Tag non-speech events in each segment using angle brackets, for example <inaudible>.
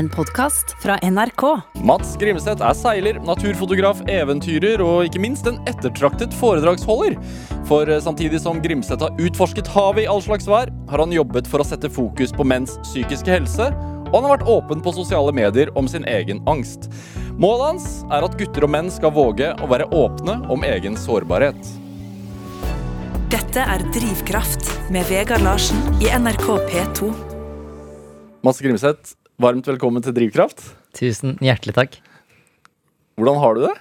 En podkast fra NRK. Mats Grimseth er seiler, naturfotograf, eventyrer og ikke minst en ettertraktet foredragsholder. For eh, samtidig som Grimseth har utforsket havet i all slags vær, har han jobbet for å sette fokus på menns psykiske helse, og han har vært åpen på sosiale medier om sin egen angst. Målet hans er at gutter og menn skal våge å være åpne om egen sårbarhet. Dette er Drivkraft med Vegard Larsen i NRK P2. Mats Grimseth, varmt velkommen til Drivkraft. Tusen hjertelig takk. Hvordan har du det?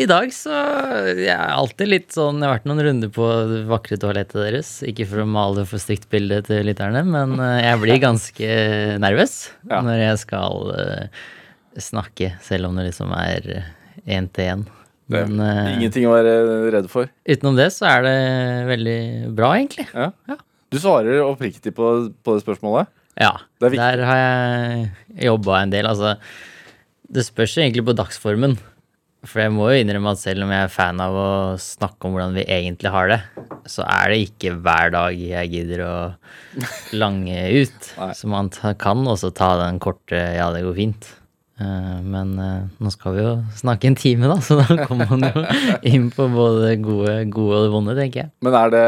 I dag så Jeg er alltid litt sånn Jeg har vært noen runder på det vakre toalettet deres. Ikke for å male for stygt bilde til lytterne, men eh, jeg blir <laughs> ganske nervøs Ja. når jeg skal eh, snakke, selv om det liksom er én til én. Men eh, Ingenting å være redd for. utenom det så er det veldig bra, egentlig. Ja. Ja. Du svarer oppriktig på, på det spørsmålet. Ja. Er. Der har jeg jobba en del. Altså, det spørs egentlig på dagsformen. For jeg må jo innrømme at selv om jeg er fan av å snakke om hvordan vi egentlig har det, så er det ikke hver dag jeg gidder å lange ut. <laughs> Så man kan også ta den korte 'ja, det går fint'. Eh, Men eh, nå skal vi jo snakke en time, da, <laughs> så da kommer man jo <laughs> inn på både det gode, gode og det vonde, tenker jeg. Men er det,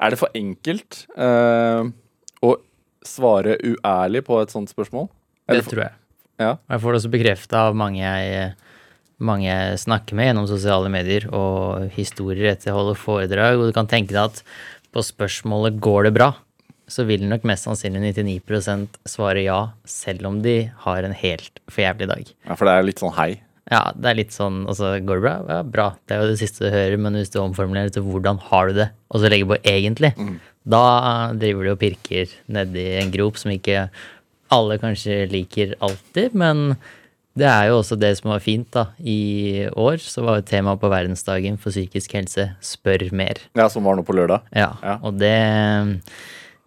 er det for enkelt uh, å svare uærlig på et sånt spørsmål? Det Eller det tror jeg. Ja. Jeg får det også bekrefta av mange jeg, mange jeg snakker med gjennom sosiale medier, og historier etter jeg holder foredrag, og du kan tenke deg at på spørsmålet 'går det bra', så vil nok mest sannsynlig 99% svare ja, selv om de har en helt for jævlig dag. ja, for det er litt sånn hei. Ja, det er litt sånn altså, Går det bra? Ja, bra. Det er jo det siste du hører, men hvis du omformulerer til 'hvordan har du det', og så legger på 'egentlig', da driver du og pirker nedi en grop som ikke alle kanskje liker alltid, men det er jo også det som var fint, da. I år så var jo temaet på verdensdagen for psykisk helse 'spør mer'. Ja, Som var nå på lørdag. Ja, Ja. og det,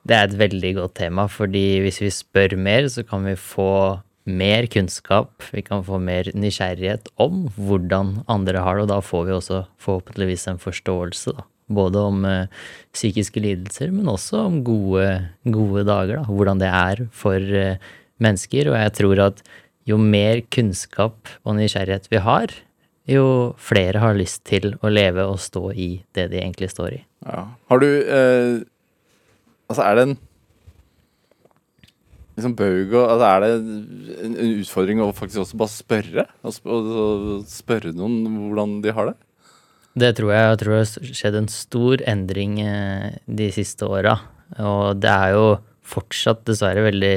det er et veldig godt tema, fordi hvis vi spør mer, så kan vi få mer kunnskap, vi kan få mer nysgjerrighet om hvordan andre har det, og da får vi også forhåpentligvis en forståelse, da. Både om eh, psykiske lidelser, men også om gode, gode dager, da. Hvordan det er for eh, mennesker, og jeg tror at jo mer kunnskap og nysgjerrighet vi har, jo flere har lyst til å leve og stå i det de egentlig står i. Ja. Har du eh, Altså, er det en liksom baug og altså, Er det en, en utfordring å faktisk også bare spørre? Og, sp og, og spørre noen hvordan de har det? Det tror jeg. Jeg tror det har skjedd en stor endring eh, de siste åra. Og det er jo fortsatt dessverre veldig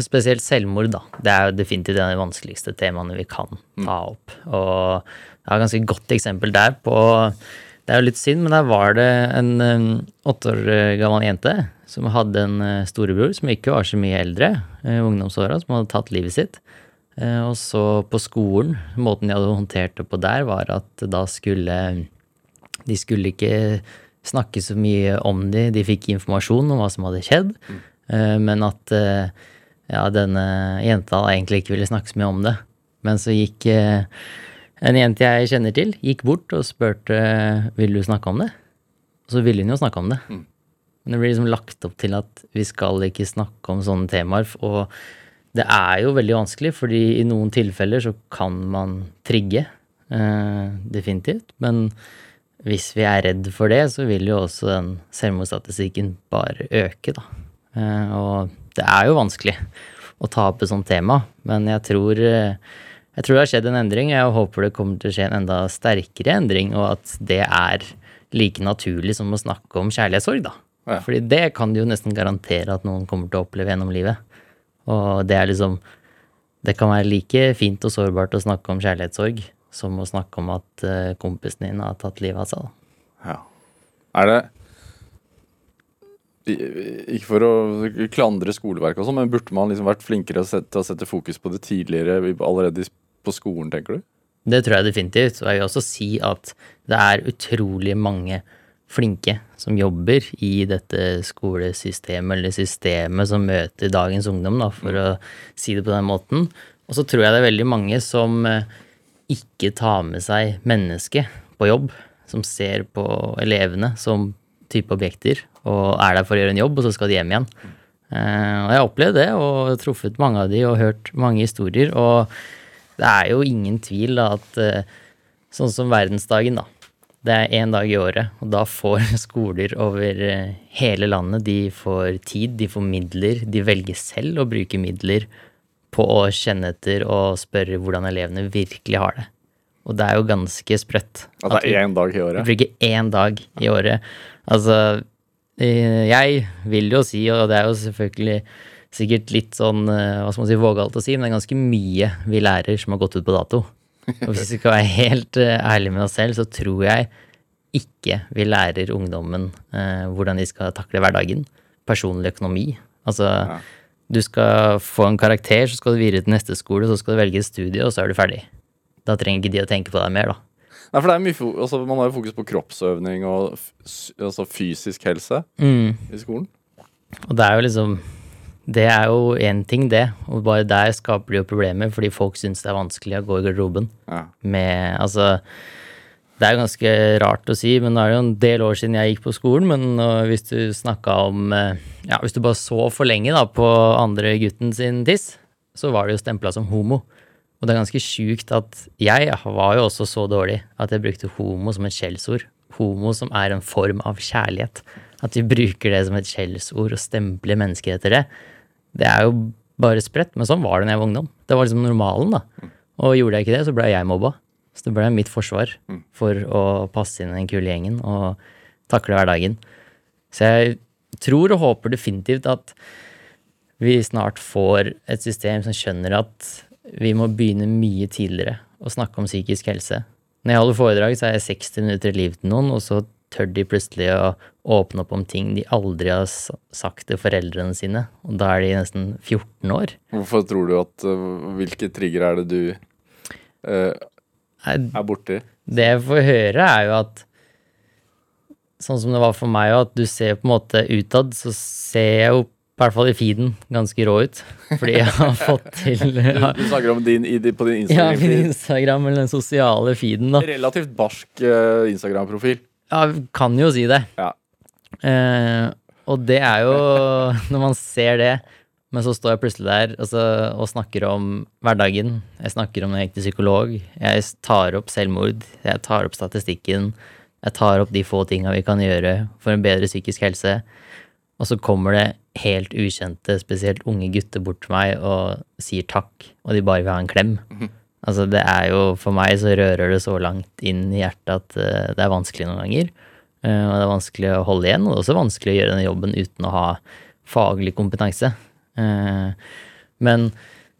Spesielt selvmord, da. Det er jo definitivt en av de vanskeligste temaene vi kan ta opp. Og jeg har et ganske godt eksempel der på Det er jo litt synd, men der var det en eh, åtte år gammel jente som hadde en eh, storebror som ikke var så mye eldre eh, i ungdomsåra, som hadde tatt livet sitt. Eh, Og så på skolen, måten de hadde håndtert det på der, var at da skulle De skulle ikke snakke så mye om de, de fikk informasjon om hva som hadde skjedd, eh, men at eh, ja, denne jenta egentlig ikke ville snakke så mye om det. Men så gikk eh, en jente jeg kjenner til, gikk bort og spurte vil du snakke om det. Og så ville hun jo snakke om det. Men det blir liksom lagt opp til at vi skal ikke snakke om sånne temaer. Og det er jo veldig vanskelig, fordi i noen tilfeller så kan man trigge. Eh, definitivt. Men hvis vi er redd for det, så vil jo også den selvmordsstatistikken bare øke, da. Eh, og det er jo vanskelig å ta opp et sånt tema, men jeg tror eh, jeg tror det har skjedd en endring, og jeg håper det kommer til å skje en enda sterkere endring, og at det er like naturlig som å snakke om kjærlighetssorg, da. Ja. Fordi det kan du jo nesten garantere at noen kommer til å oppleve gjennom livet. Og det er liksom Det kan være like fint og sårbart å snakke om kjærlighetssorg som å snakke om at eh, kompisen din har tatt livet av seg. Da. Ja. Er det Ikke for å klandre skoleverket sånn, men burde man liksom vært flinkere til å sette fokus på det tidligere, allerede på skolen, tenker du? Det tror jeg definitivt. Og jeg vil også si at det er utrolig mange flinke som jobber i dette skolesystemet, eller systemet som møter dagens ungdom, da, for å si det på den måten. Og så tror jeg det er veldig mange som eh, ikke tar med seg mennesket på jobb, som ser på elevene som type objekter, og er der for å gjøre en jobb, og så skal de hjem igjen. Uh, og jeg har opplevd det, og truffet mange av de, og hørt mange historier. Og det er jo ingen tvil da, at uh, sånn som verdensdagen, da. Det er én dag i året, og da får <laughs> skoler over eh, hele landet De får tid, de får midler. De velger selv å bruke midler på å kjenne etter og spørre hvordan elevene virkelig har det. Og det er jo ganske sprøtt. At det er én dag i året? vi bruker én dag i året. Altså, jeg vil jo si, og det er jo selvfølgelig sikkert litt sånn, eh, hva skal man si, vågalt å si, men det er ganske mye vi lærer som har gått ut på dato. Og hvis vi skal være helt eh, ærlige med oss selv, så tror jeg ikke vi lærer ungdommen eh, hvordan de skal takle hverdagen. Personlig økonomi. Altså, du skal få en karakter, så skal du videre til neste skole, så skal du velge et studie, og så er du ferdig. Da trenger ikke de å tenke på deg mer, da. Nei, for det er mye fo altså, Man har jo fokus på kroppsøvning og altså, fysisk helse Mm. i skolen. Og det er jo liksom Det er jo én ting, det. Og bare der skaper det jo problemer, fordi folk syns det er vanskelig å gå i garderoben Ja. med Altså det er ganske rart å si, men nå er det jo en del år siden jeg gikk på skolen. Men øh, hvis du snakka om øh, Ja, hvis du bare så for lenge da på andre gutten sin tiss, så var det jo stempla som homo. Og det er ganske sjukt at jeg var jo også så dårlig at jeg brukte homo som et skjellsord. Homo som er en form av kjærlighet. At vi bruker det som et skjellsord og stempler mennesker etter det. Det er jo bare sprøtt, men sånn var det da jeg var ungdom. Det var liksom normalen, da. Og gjorde jeg ikke det, så ble jeg mobba. Så det ble mitt forsvar for å passe inn i den kule gjengen og takle hverdagen. Så jeg tror og håper definitivt at vi snart får et system som skjønner at vi må begynne mye tidligere å snakke om psykisk helse. Når jeg holder foredrag, så er jeg 60 minutter i livet til noen, og så tør de plutselig å åpne opp om ting de aldri har sagt til foreldrene sine. Og da er de nesten 14 år. Hvorfor tror du at øh, Hvilke trigger er det du uh, er borti? Det jeg får høre, er jo at Sånn som det var for meg, at du ser på en måte utad, så ser jeg jo i hvert fall i feeden ganske rå ut. Fordi jeg har fått til <laughs> Ja, Du snakker om din, på din ja Instagram. min Instagram eller den sosiale feeden, da. Relativt barsk uh, Instagram-profil. Ja, kan jo si det. Ja. Uh, og det er jo <laughs> Når man ser det, men så står jeg plutselig der altså, og snakker om hverdagen. Jeg snakker om når jeg gikk til psykolog. Jeg tar opp selvmord. Jeg tar opp statistikken. Jeg tar opp de få tinga vi kan gjøre for en bedre psykisk helse. Og så kommer det helt ukjente, spesielt unge gutter bort til meg og sier takk, og de bare vil ha en klem. Altså, det er jo For meg så rører det så langt inn i hjertet at uh, det er vanskelig noen ganger. Uh, og det er vanskelig å holde igjen, og det er også vanskelig å gjøre denne jobben uten å ha faglig kompetanse. Uh, men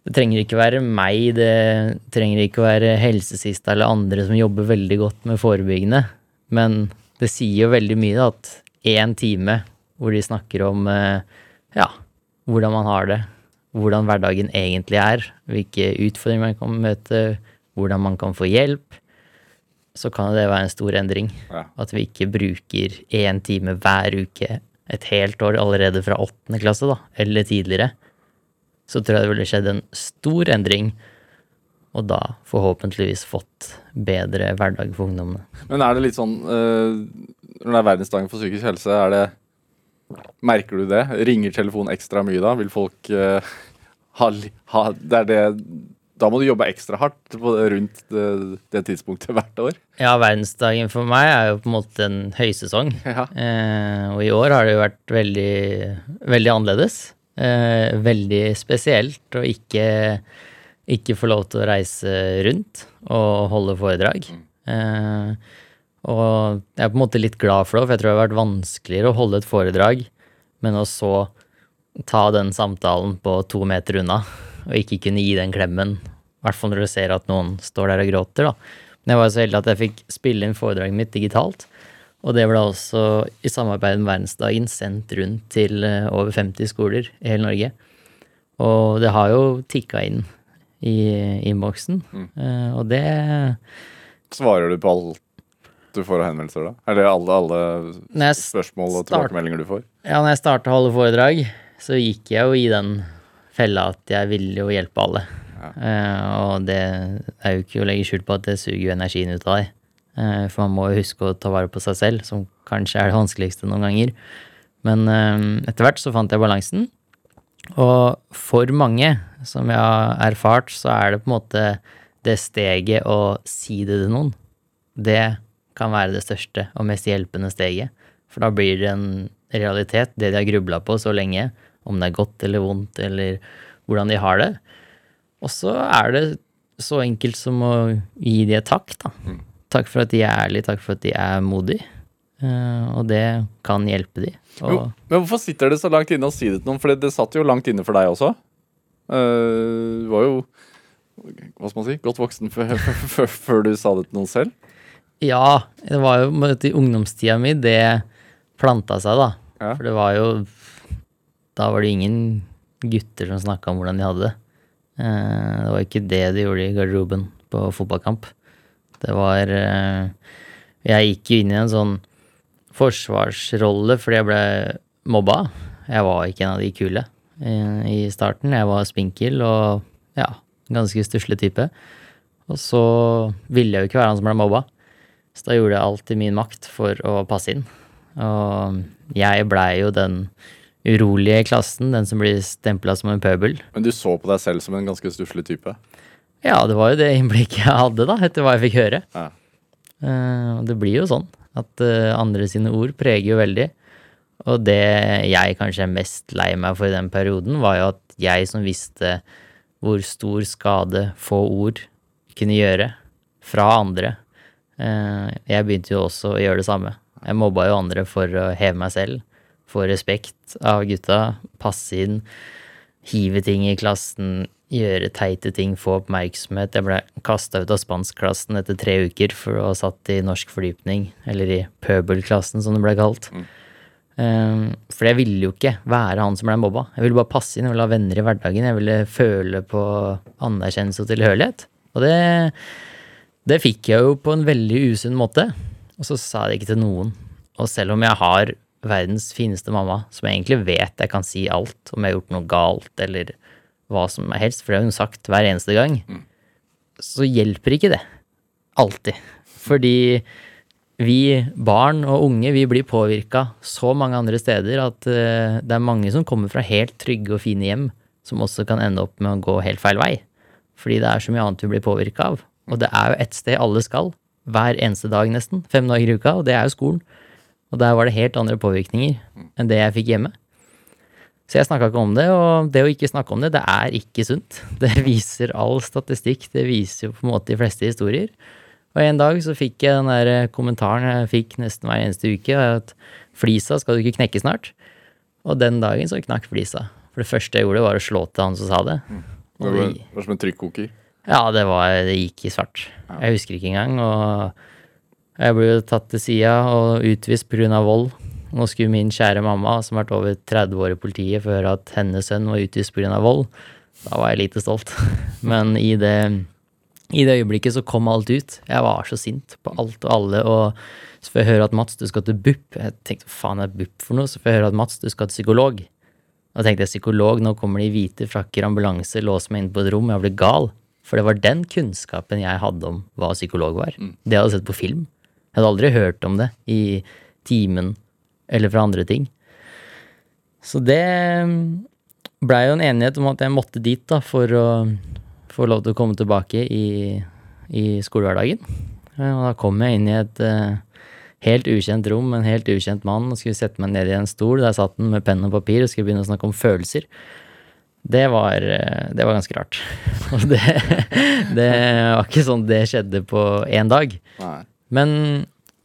det trenger ikke være meg, det trenger ikke være helsesista eller andre som jobber veldig godt med forebyggende. Men det sier jo veldig mye da, at én time hvor de snakker om eh, ja, hvordan man har det, hvordan hverdagen egentlig er, hvilke utfordringer man kan møte, hvordan man kan få hjelp, så kan det være en stor endring. Ja. At vi ikke bruker én time hver uke et helt år allerede fra åttende klasse, da, eller tidligere. Så tror jeg det ville skjedd en stor endring, og da forhåpentligvis fått bedre hverdag for ungdommene. Men er det litt sånn øh, Når det er verdensdagen for psykisk helse, er det Merker du det? Ringer telefonen ekstra mye da? Vil folk uh, ha, ha Det er det Da må du jobbe ekstra hardt på, rundt det, det tidspunktet hvert år. Ja, verdensdagen for meg er jo på en måte en høysesong. Ja. Uh, og i år har det jo vært veldig, veldig annerledes. Uh, veldig spesielt å ikke, ikke få lov til å reise rundt og holde foredrag. Eh, og jeg er på en måte litt glad for det, for jeg tror det har vært vanskeligere å holde et foredrag, men å så ta den samtalen på to meter unna, og ikke kunne gi den klemmen. I hvert fall når du ser at noen står der og gråter, da. Men jeg var så heldig at jeg fikk spille inn foredraget mitt digitalt. Og det ble også i samarbeid med Verdensdagen sendt rundt til eh, over 50 skoler i hele Norge. Og det har jo tikka inn i innboksen. mm. og det Svarer du på alt du får av henvendelser da? Eller alle, alle spørsmål og tilbakemeldinger du får? Ja, når jeg starta å holde foredrag, så gikk jeg jo i den fella at jeg ville jo hjelpe alle. Eh, og det er jo ikke å legge skjul på at det suger jo energien ut av deg. Eh, for man må jo huske å ta vare på seg selv, som kanskje er det vanskeligste noen ganger. Men eh, etter hvert så fant jeg balansen. Og for mange, som jeg har erfart, så er det på en måte det steget å si det til noen. Det kan være det største og mest hjelpende steget. For da blir det en realitet, det de har grubla på så lenge, om det er godt eller vondt, eller hvordan de har det. Og så er det så enkelt som å gi de et takk, da. Takk for at de er ærlige, takk for at de er modige. Eh, og det kan hjelpe de. Jo, men hvorfor sitter det så langt inne å si det til noen? For det, satt jo langt inne for deg også. Uh, Du var jo hva skal man si, godt voksen før, <laughs> før, før du sa det til noen selv. Ja, det var jo i ungdomstida mi det planta seg, da. Ja. For det var jo Da var det ingen gutter som snakka om hvordan de hadde det. Eh, Det var ikke det de gjorde i garderoben på fotballkamp. Det var eh, Jeg gikk jo inn i en sånn forsvarsrolle fordi jeg ble mobba. Jeg var ikke en av de kule eh, i starten. Jeg var spinkel og ja, ganske stusslig type. Og så ville jeg jo ikke være han som ble mobba. Så da gjorde jeg alt i min makt for å passe inn. Og jeg blei jo den urolige i klassen, den som blir stempla som en pøbel. Men du så på deg selv som en ganske stusslig type. Ja, det var jo det innblikket jeg hadde, da, etter hva jeg fikk høre. Ja. Eh, Og det blir jo sånn at eh, andre sine ord preger jo veldig. Og det jeg kanskje er mest lei meg for i den perioden, var jo at jeg som visste hvor stor skade få ord kunne gjøre fra andre, jeg begynte jo også å gjøre det samme. Jeg mobba jo andre for å heve meg selv, få respekt av gutta, passe inn, hive ting i klassen, gjøre teite ting, få oppmerksomhet. Jeg ble kasta ut av spanskklassen etter tre uker for å ha satt i norsk fordypning, eller i pøbelklassen som det ble kalt. Um, for jeg ville jo ikke være han som ble mobba. Jeg ville bare passe inn, jeg ville ha venner i hverdagen, jeg ville føle på anerkjennelse og tilhørighet. Og det, det fikk jeg jo på en veldig usunn måte. Og så sa jeg det ikke til noen. Og selv om jeg har verdens fineste mamma, som jeg egentlig vet jeg kan si alt om jeg har gjort noe galt, eller hva som helst, for det har hun sagt hver eneste gang, så hjelper ikke det. Alltid. Fordi vi barn og unge vi blir påvirka så mange andre steder at eh, det er mange som kommer fra helt trygge og fine hjem, som også kan ende opp med å gå helt feil vei. Fordi det er så mye annet vi blir påvirka av. Og det er jo ett sted alle skal, hver eneste dag nesten, fem dager i uka, og det er jo skolen. Og der var det helt andre påvirkninger enn det jeg fikk hjemme. Så jeg snakka ikke om det, og det å ikke snakke om det, det er ikke sunt. <laughs> Det viser all statistikk, det viser jo på en måte de fleste historier. Og en dag så fikk jeg den der kommentaren jeg fikk nesten hver eneste uke, at flisa skal du ikke knekke snart. Og den dagen så knakk flisa. For det første jeg gjorde, var å slå til han som sa det. Det var, det, det var som en trykkoker. Ja, det, var, det gikk i svart. Jeg husker ikke engang. Og jeg ble jo tatt til sida og utvist pga. vold. Nå skulle min kjære mamma, som har vært over 30 år i politiet, få høre at hennes sønn var utvist pga. vold. Da var jeg lite stolt. <laughs> Men i det, i det øyeblikket så kom alt ut. Jeg var så sint på alt og alle. Og så får jeg høre at Mats, du skal til BUP. Jeg tenkte faen er BUP for noe? Så får jeg høre at Mats, du skal til psykolog. Da tenkte jeg psykolog, nå kommer de i hvite frakker, ambulanse, låser meg inn på et rom, jeg blir gal. For det var den kunnskapen jeg hadde om hva psykolog var. Det jeg hadde sett på film. Jeg hadde aldri hørt om det i timen eller fra andre ting. Så det blei jo en enighet om at jeg måtte dit da, for å få lov til å komme tilbake i, i skolehverdagen. Eh, Og da kom jeg inn i et uh, helt ukjent rom med en helt ukjent mann og skulle sette meg ned i en stol. Der satt han med penn og papir og skulle begynne å snakke om følelser. Det var, eh, det var ganske rart. <laughs> Og det, det var ikke sånn det skjedde på én dag. Nei. Men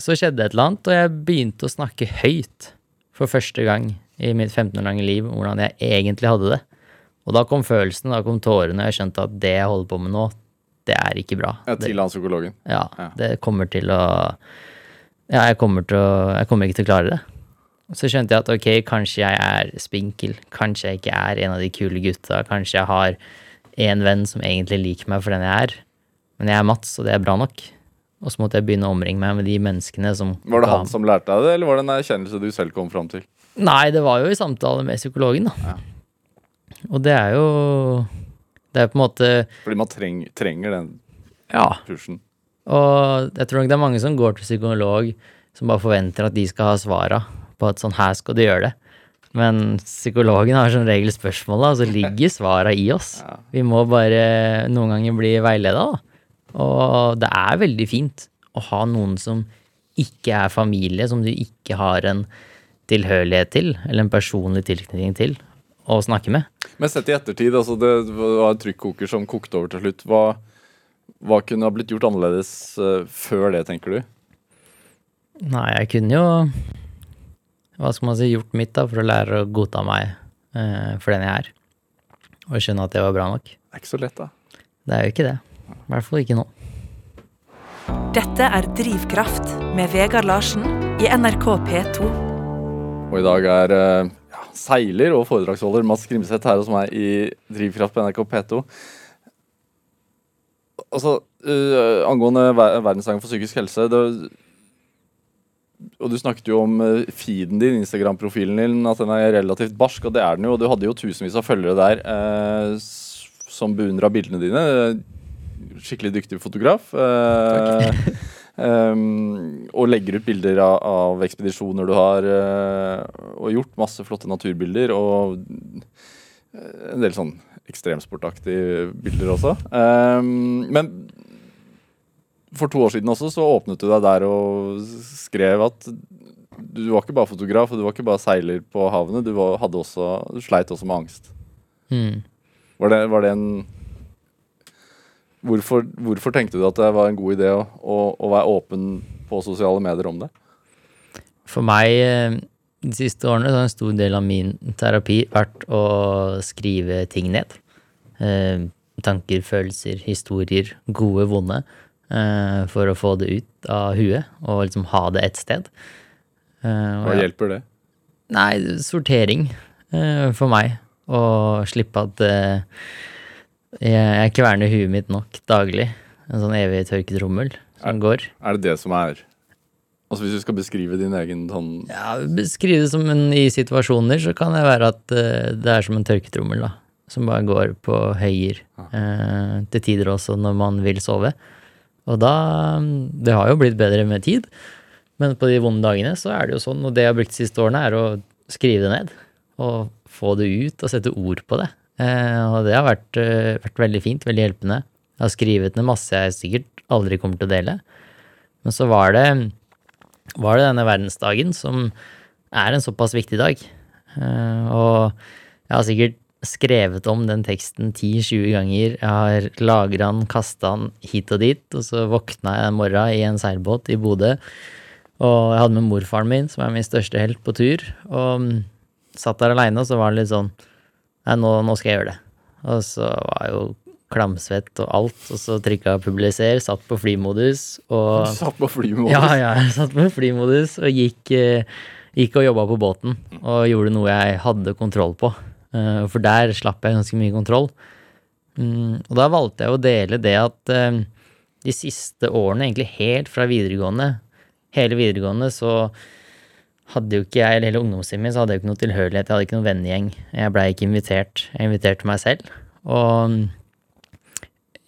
så skjedde et eller annet, og jeg begynte å snakke høyt for første gang i mitt 15 år lange liv hvordan jeg egentlig hadde det. Og da kom følelsen, da kom tårene, og jeg skjønte at det jeg holder på med nå, det er ikke bra. Ja, til han psykologen. ja, Ja. det kommer til å Ja, jeg kommer, til å, jeg kommer ikke til å klare det. Så skjønte jeg at ok, kanskje jeg er spinkel, kanskje jeg ikke er en av de kule gutta, kanskje jeg har en venn som egentlig liker meg for den jeg er, men jeg er Mats, og det er bra nok. Og så måtte jeg begynne å omringe meg med de menneskene som Var det han som lærte deg det, eller var det en erkjennelse du selv kom fram til? Nei, det var jo i samtale med psykologen, da. Ja. Og det er jo Det er på en måte Fordi man treng, trenger den Ja. pushen. Og jeg tror nok det er mange som går til psykolog som bare forventer at de skal ha svara på at sånn her skal du gjøre det. Men psykologen har som regel spørsmåla, og så ligger svara i oss. Vi må bare noen ganger bli veileda, da. Og det er veldig fint å ha noen som ikke er familie, som du ikke har en tilhørighet til, eller en personlig tilknytning til, å snakke med. Men sett i ettertid, altså det var en trykkoker som kokte over til slutt. Hva, hva kunne ha blitt gjort annerledes eh, før det, tenker du? Nei, jeg kunne jo Hva skal man si, gjort mitt da, for å lære å godta meg eh, for den jeg er. Og skjønne at det var bra nok. Det er ikke så lett, da. Det er jo ikke det. I hvert fall ikke nå. Dette er Drivkraft med Vegard Larsen i NRK P2. Og i dag er eh, ja, seiler og foredragsholder Mads Grimseth her hos meg i Drivkraft på NRK P2. Altså, uh, angående ver verdensdagen for psykisk helse det, Og du snakket jo om eh, feeden din, Instagram-profilen din, at den er relativt barsk, og det er den jo. Og du hadde jo tusenvis av følgere der eh, som beundra bildene dine. Skikkelig dyktig fotograf. Eh, Um, <laughs> og legger ut bilder av, av ekspedisjoner du har eh, og gjort. Masse flotte naturbilder og eh, en del sånn ekstremsportaktige bilder også. Um, men for to år siden også så åpnet du deg der og skrev at du var ikke bare fotograf og du var ikke bare seiler på havene, du, var, også, du sleit også med angst. Mm. Var det, var det en hvorfor, hvorfor tenkte du at det var en god idé å, å, å være åpen på sosiale medier om det? For meg eh, de siste årene så har en stor del av min terapi vært å skrive ting ned. Eh, tanker, følelser, historier, gode, vonde. Eh, for å få det ut av huet og liksom ha det et sted. Eh, og Hva hjelper det? Nei, sortering eh, for meg. Å slippe at eh, jeg, kverner huet mitt nok daglig. En sånn evig tørket rommel som går. Er det det som er Altså Hvis du skal beskrive din egen sånn Ja, Beskrive det som en i situasjoner, så kan det være at det er som en tørket rommel, da. Som bare går på høyer. Eh, til tider også når man vil sove. Og da Det har jo blitt bedre med tid, men på de vonde dagene så er det jo sånn. Og det jeg har brukt de siste årene, er å skrive det ned. Og få det ut og sette ord på det. Eh, og det har vært, eh, vært veldig fint, veldig hjelpende. Jeg har skrevet ned masse jeg sikkert aldri kommer til å dele. Men så var det var det denne verdensdagen som er en såpass viktig dag. Eh, og jeg har sikkert skrevet om den teksten 10-20 ganger. Jeg har lagra den, kasta den hit og dit, og så våkna jeg en morgen i en seilbåt i Bodø. Og jeg hadde med morfaren min, som er min største helt, på tur. Og mm, satt der aleine, og så var det litt sånn Nei, nå, nå skal jeg gjøre det. Og så var jeg jo klamsvett og alt, og så trykka publiser, satt på flymodus og <laughs> satt på flymodus. ja, ja, jeg <laughs> satt på flymodus og gikk, eh, gikk og jobba på båten. Og gjorde noe jeg hadde kontroll på. Eh, For der slapp jeg ganske mye kontroll. Mm, Og da valgte jeg å dele det at eh, de siste årene, egentlig helt fra videregående, hele videregående, så hadde jo ikke jeg, eller hele ungdomstiden min, så hadde jeg ikke noe tilhørighet, jeg hadde ikke noen vennegjeng. Jeg blei ikke invitert. Jeg inviterte meg selv. Og mm,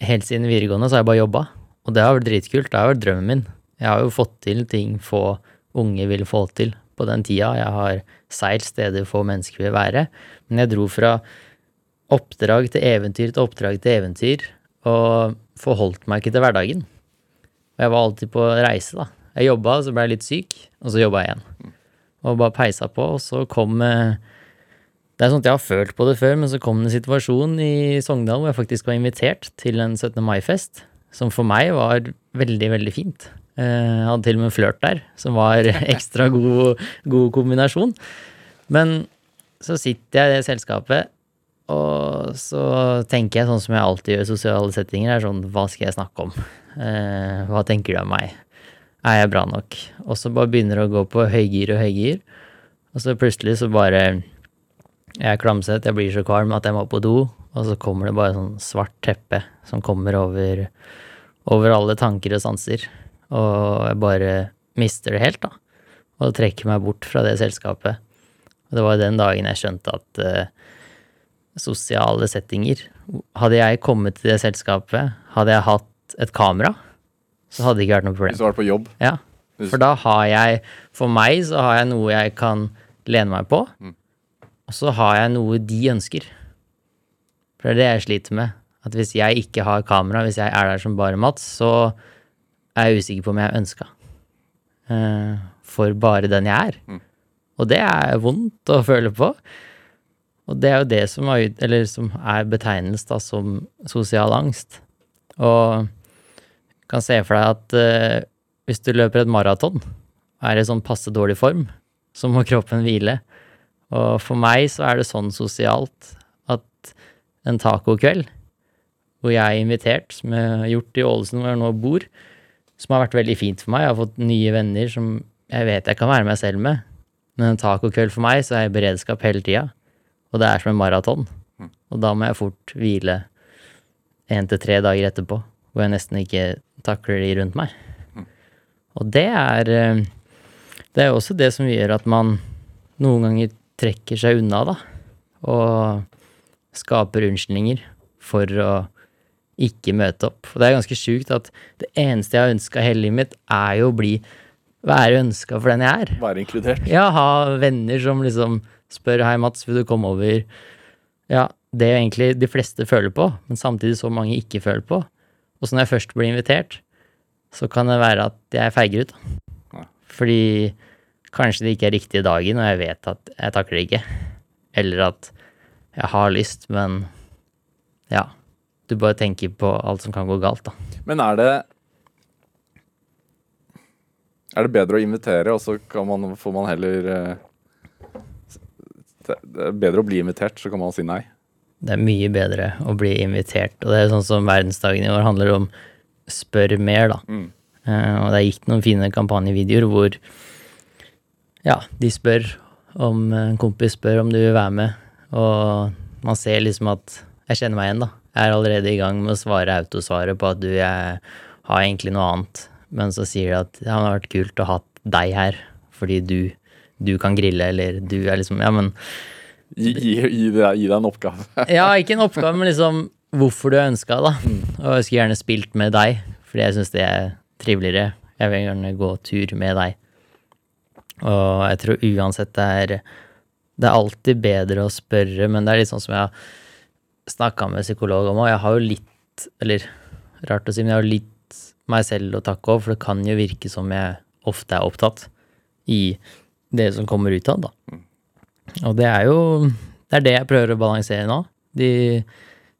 helt siden videregående så har jeg bare jobba. Og det har vært dritkult. Det har vært drømmen min. Jeg har jo fått til ting få unge vil få til på den tida. Jeg har seilt steder få mennesker vil være. Men jeg dro fra oppdrag til eventyr til oppdrag til eventyr, og forholdt meg ikke til hverdagen. Og jeg var alltid på reise, da. Jeg jobba, så ble jeg litt syk, og så jobba jeg igjen. Og bare peisa på, og så kom eh, Det er sånn at jeg har følt på det før, men så kom det en situasjon i Sogndal hvor jeg faktisk var invitert til en 17. mai-fest, som for meg var veldig, veldig fint. Eh, hadde til og med flørt der, som var <laughs> ekstra god, god kombinasjon. Men så sitter jeg i det selskapet, og så tenker jeg sånn som jeg alltid gjør i sosiale settinger, er sånn Hva skal jeg snakke om? Eh, hva tenker du om meg? Er jeg bra nok? Og så bare begynner det å gå på høygir og høygir, og så plutselig så bare Jeg er klamset, jeg blir så kvalm at jeg må på do, og så kommer det bare sånn svart teppe som kommer over, over alle tanker og sanser. Og jeg bare mister det helt, da. Og trekker meg bort fra det selskapet. Og det var den dagen jeg skjønte at uh, sosiale settinger Hadde jeg kommet til det selskapet, hadde jeg hatt et kamera, så hadde det ikke vært noe problem. Hvis du var på jobb. Ja, for da har jeg For meg så har jeg noe jeg kan lene meg på. Og så har jeg noe de ønsker. For det er det jeg sliter med. At hvis jeg ikke har kamera, hvis jeg er der som bare Mats, så er jeg usikker på om jeg ønska. Uh, for bare den jeg er. Og det er vondt å føle på. Og det er jo det som er, eller som er betegnelsen da som sosial angst. Og du kan se for deg at uh, hvis du løper et maraton er i sånn passe dårlig form, så må kroppen hvile. Og for meg så er det sånn sosialt at en tacokveld, hvor jeg er invitert, som jeg har gjort i Ålesund, hvor jeg nå bor, som har vært veldig fint for meg. Jeg har fått nye venner som jeg vet jeg kan være meg selv med. Men en tacokveld for meg, så er jeg i beredskap hele tida. Og det er som en maraton. Og da må jeg fort hvile én til tre dager etterpå, hvor jeg nesten ikke takler de rundt meg. Og det er eh, Det er også det som gjør at man noen ganger trekker seg unna, da. Og skaper unnskyldninger for å ikke møte opp. Og det er ganske sjukt at det eneste jeg har ønska hele livet mitt, er jo å bli være ønska for den jeg er. Være inkludert. Ja, ha venner som liksom spør Hei, Mats, vil du komme over? Ja, det er egentlig de fleste føler på, men samtidig så mange ikke føler på. Og så når jeg først blir invitert, så kan det være at jeg feiger ut. Fordi kanskje det ikke er riktig dagen, og jeg vet at jeg takler det ikke. Eller at jeg har lyst, men ja. Du bare tenker på alt som kan gå galt, da. Men er det Er det bedre å invitere, og så kan man, får man heller eh, Det er bedre å bli invitert, så kan man si nei. Det er mye bedre å bli invitert, og det er sånn som verdensdagen i år handler om spør mer, da. Mm. Eh, og det er gitt noen fine kampanjevideoer hvor ja, de spør om en kompis spør om du vil være med, og man ser liksom at jeg kjenner meg igjen, da. Jeg er allerede i gang med å svare autosvaret på at du, jeg har egentlig noe annet, men så sier de at det hadde vært kult å ha deg her, fordi du, du kan grille, eller du er liksom Ja, men Gi, gi, gi, deg, gi deg en oppgave. <laughs> ja, ikke en oppgave, men liksom hvorfor du ønska, da. Og jeg skulle gjerne spilt med deg, fordi jeg syns det er triveligere. Jeg vil gjerne gå tur med deg. Og jeg tror uansett det er Det er alltid bedre å spørre, men det er litt sånn som jeg har snakka med psykolog om, og jeg har jo litt Eller rart å si, men jeg har litt meg selv å takke òg, for det kan jo virke som jeg ofte er opptatt i det som kommer ut av det, da. Og det er jo Det er det jeg prøver å balansere nå. De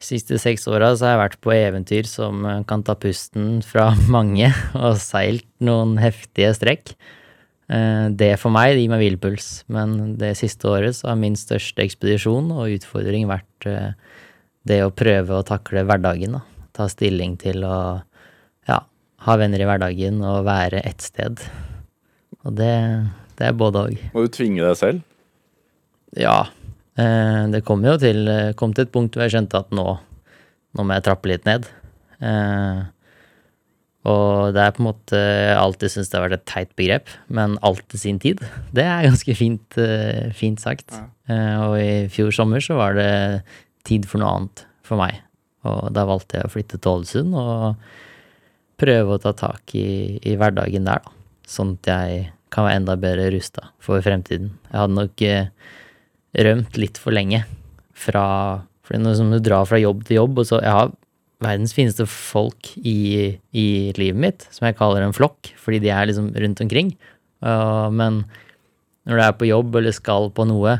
siste seks åra så har jeg vært på eventyr som kan ta pusten fra <laughs> mange, og seilt noen heftige strekk. Eh, Det for meg det gir meg hvilepuls, men det siste året så har min største ekspedisjon og utfordring vært eh, det å prøve å takle hverdagen. Da. Ta stilling til å ja, ha venner i hverdagen og være ett sted. Og det, det er både òg. Må du tvinge deg selv? Ja. Eh, det kom jo til, kom til et punkt hvor jeg skjønte at nå, nå må jeg trappe litt ned. Eh, og det er på en måte Jeg alltid syntes det har vært et teit begrep, men alt til sin tid. Det er ganske fint, eh, fint sagt. Ja. og i fjor sommer så var det tid for noe annet for meg. Og da valgte jeg å flytte til Ålesund og prøve å ta tak i, i hverdagen der, da. Sånn at jeg kan være enda bedre rusta for fremtiden. Jeg hadde nok eh, rømt litt for lenge fra For som du drar fra jobb til jobb, og så Jeg har verdens fineste folk i, i livet mitt, som jeg kaller en flokk, fordi de er liksom rundt omkring. Uh, men når du er på jobb eller skal på noe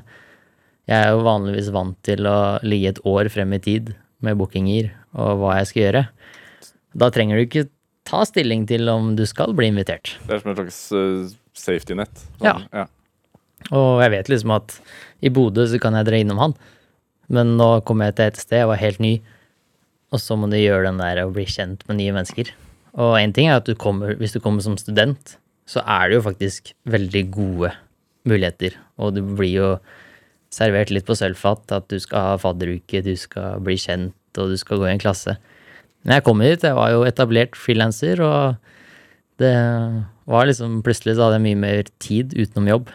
Jeg er jo vanligvis vant til å ligge et år frem i tid med bookinger og hva jeg skal gjøre. Da trenger du ikke ta stilling til om du skal bli invitert. Det er som et slags eh, safety net. Ja. ja. Og jeg vet liksom at i Bodø så kan jeg dra innom han, men nå kom jeg til et sted, jeg var helt ny, og så må du gjøre den der å bli kjent med nye mennesker. Og en ting er at du kommer, hvis du kommer som student, så er det jo faktisk veldig gode muligheter, og du blir jo servert litt på sølvfat at du skal ha fadderuke, du skal bli kjent, og du skal gå i en klasse. Men jeg kom hit, jeg var jo etablert frilanser, og det var liksom Plutselig så hadde jeg mye mer tid utenom jobb.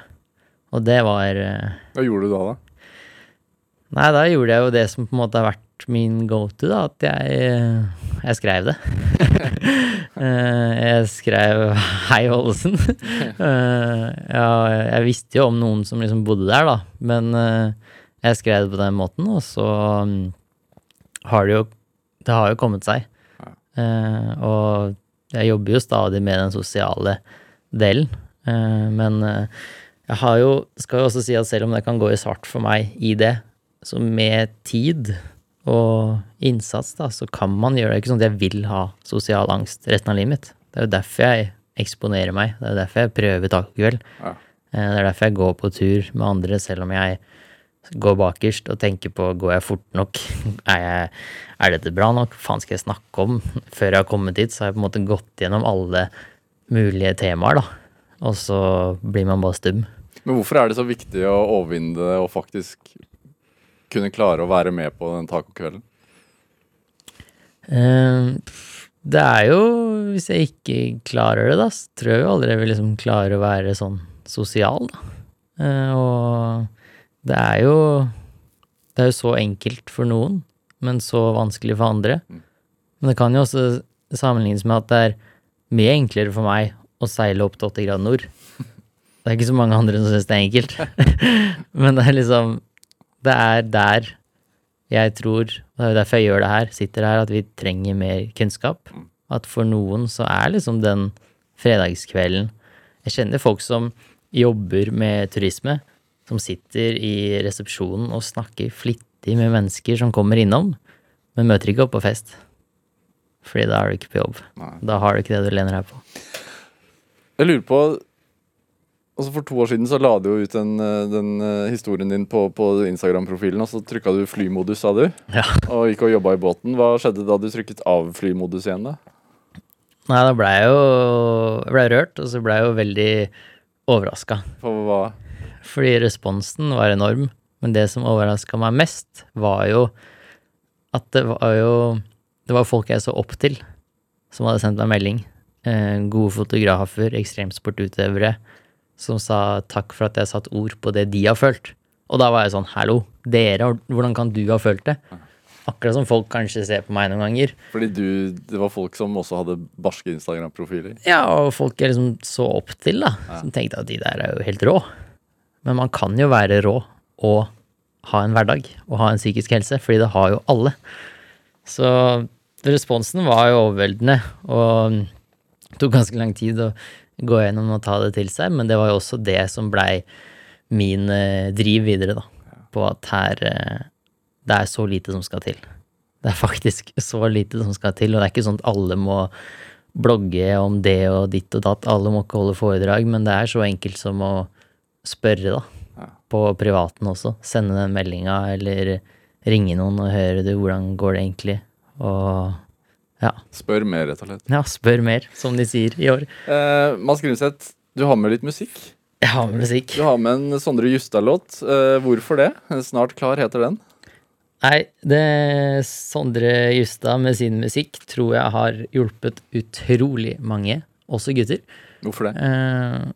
Og det var eh, Hva gjorde du da, da? Nei, da gjorde jeg jo det som på en måte har vært min go-to, da. At jeg, jeg skrev det. <laughs> Eh, jeg skrev <laughs> 'Hei, Ålesund'. <laughs> Eh, ja, jeg visste jo om noen som liksom bodde der, da. Men eh, jeg skrev det på den måten, og så mm, har det jo Det har jo kommet seg. Og jeg jobber jo stadig med den sosiale delen, men jeg har jo Skal jo også si at selv om det kan gå i svart for meg i det, så med tid og innsats, da, så kan man gjøre det. Ikke sånn at jeg vil ha sosial angst resten av livet mitt. Det er jo derfor jeg eksponerer meg. Det er derfor jeg prøver tacokveld. Ja. Eh, Det er derfor jeg går på tur med andre, selv om jeg går bakerst og tenker på går jeg fort nok, <laughs> er, jeg, er dette bra nok, faen skal jeg snakke om? <laughs> Før jeg har kommet dit, så har jeg på en måte gått gjennom alle mulige temaer, da. Og så blir man bare stum. Men hvorfor er det så viktig å overvinne det og faktisk kunne klare å være med på den tacokvelden? Eh, Det er jo Hvis jeg ikke klarer det, da, så tror jeg jo aldri jeg vil liksom klare å være sånn sosial, da. Eh, Og det er jo Det er jo så enkelt for noen, men så vanskelig for andre. Men det kan jo også sammenlignes med at det er mye enklere for meg å seile opp til 80 grader nord. Det er ikke så mange andre som syns det er enkelt. <laughs> Men det er liksom Det er der jeg tror, og det er jo derfor jeg gjør det her, sitter her, at vi trenger mer kunnskap. At for noen så er liksom den fredagskvelden Jeg kjenner folk som jobber med turisme, som sitter i resepsjonen og snakker flittig med mennesker som kommer innom, men møter ikke opp på fest. Fordi da er du ikke på jobb. Nei. Da har du ikke det du lener deg på. Jeg lurer på Altså For to år siden så la du jo ut den, eh, den eh, historien din på, på Instagram-profilen, og så trykka du flymodus, sa du, Ja. og gikk og jobba i båten. Hva skjedde da du trykket av flymodus igjen, da? Nei, da ble jeg jo jeg ble rørt, og så ble jeg jo veldig overraska. For hva Fordi responsen var enorm. Men det som overraska meg mest, var jo at det var jo Det var folk jeg så opp til, som hadde sendt meg melding. Eh, gode fotografer, ekstremsportutøvere, som sa takk for at jeg satte ord på det de har følt. Og da var jeg sånn, hallo, dere, hvordan kan du ha følt det? Akkurat som folk kanskje ser på meg noen ganger. Fordi du Det var folk som også hadde barske Instagram-profiler? Ja, og folk jeg liksom så opp til, da. Som tenkte at de der er jo helt rå. Men man kan jo være rå og ha en hverdag og ha en psykisk helse, fordi det har jo alle. Så responsen var jo overveldende, og det tok ganske lang tid å gå gjennom og ta det til seg, men det var jo også det som blei min eh, driv videre, da. På at her eh, Det er så lite som skal til. Det er faktisk så lite som skal til, og det er ikke sånn at alle må blogge om det og ditt og datt. Alle må ikke holde foredrag, men det er så enkelt som å spørre, da. På privaten også. Sende den meldinga, eller ringe noen og høre du, hvordan går det egentlig. Og ja. Spør mer, rett og slett. ja, spør mer, som de sier i år. Eh, Mads Grimseth, du har med litt musikk. Jeg har med musikk. Du har med en Sondre Justad-låt. Eh, hvorfor det? Snart klar heter den. Nei, det Sondre Justad med sin musikk tror jeg har hjulpet utrolig mange, også gutter. Hvorfor det? Eh,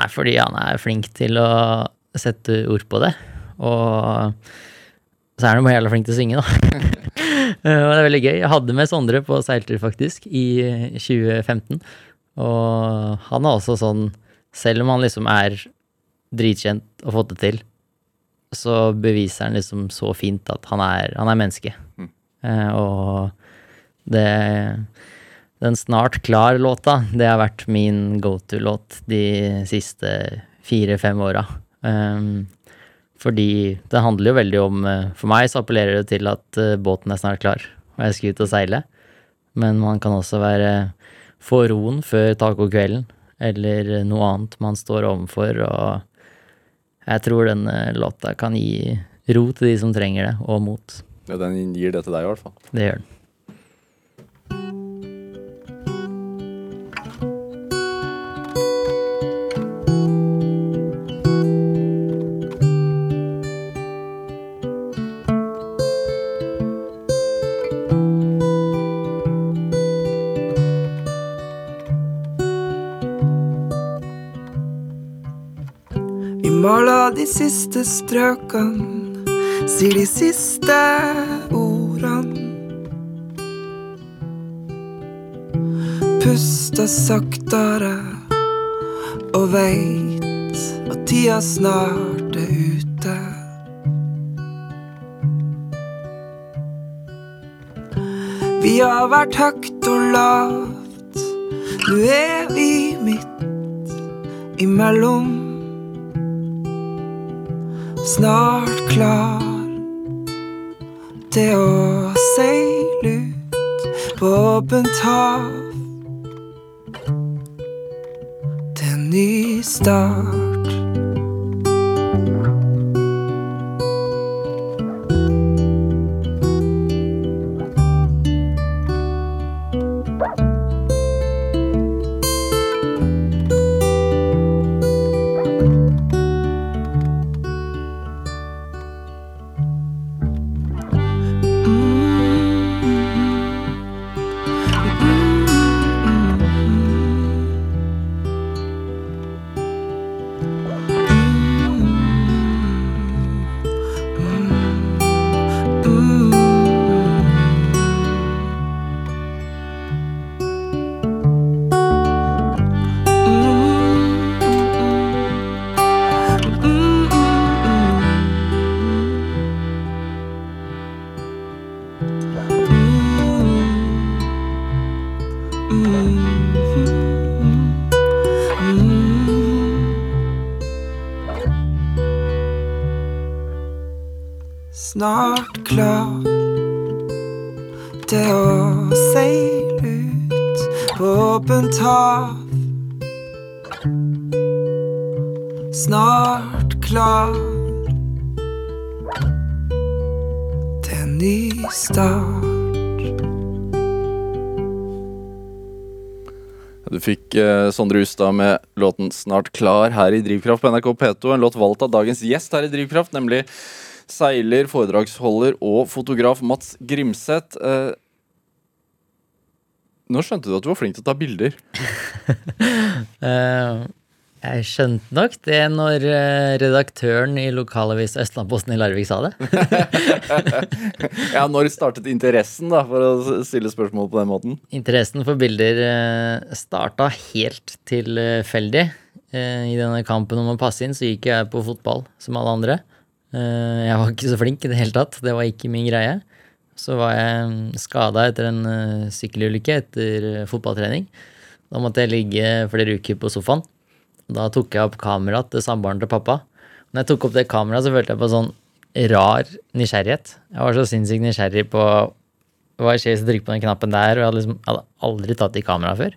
nei, fordi han er flink til å sette ord på det. Og så er han jo jævla flink til å synge, da. <laughs> Eh, og det er veldig gøy. Jeg hadde med Sondre på seiltur, faktisk, i 2015. Og han er også sånn Selv om han liksom er dritkjent og fått det til, så beviser han liksom så fint at han er, han er menneske. Mm. Eh, og det den Snart klar-låta, det har vært min go to-låt de siste fire-fem åra. Um, fordi det handler jo veldig om eh, For meg så appellerer det til at eh, båten er snart klar, og jeg skal ut og seile. Men man kan også være få roen før tacokvelden, eller noe annet man står overfor, og jeg tror denne låta kan gi ro til de som trenger det, og mot. Ja, den gir det til deg, i hvert fall. Det gjør den. de siste strøkene sier de siste ordene Puster saktere og veit at tida snart er ute. Vi har vært høgt og lavt, nå er vi midt imellom. Snart klar til å seile ut på åpent hav. Til en ny start. Sondre Hustad med låten 'Snart klar' her i Drivkraft på NRK P2. En låt valgt av dagens gjest her i Drivkraft, nemlig seiler, foredragsholder og fotograf Mats Grimseth. Eh, nå skjønte du at du var flink til å ta bilder. <laughs> Eh, jeg skjønte nok det når eh, redaktøren i lokalavis Østlandposten i Larvik sa det. <laughs> Ja, Når startet interessen, da, for å stille spørsmål på den måten? Interessen for bilder eh, starta helt tilfeldig. Eh, I denne kampen om å passe inn så gikk jeg på fotball som alle andre. Jeg var ikke så flink i det hele tatt. Det var ikke min greie. Så var jeg skada etter en sykkelulykke etter fotballtrening. Da måtte jeg ligge flere uker på sofaen. Da tok jeg opp kameraet til samboeren til pappa. Når jeg tok opp det kameraet, så følte jeg på sånn rar nysgjerrighet. Jeg var så sinnssykt nysgjerrig på hva skjer hvis jeg trykker på den knappen der, og jeg hadde, liksom, jeg hadde aldri tatt i kamera før.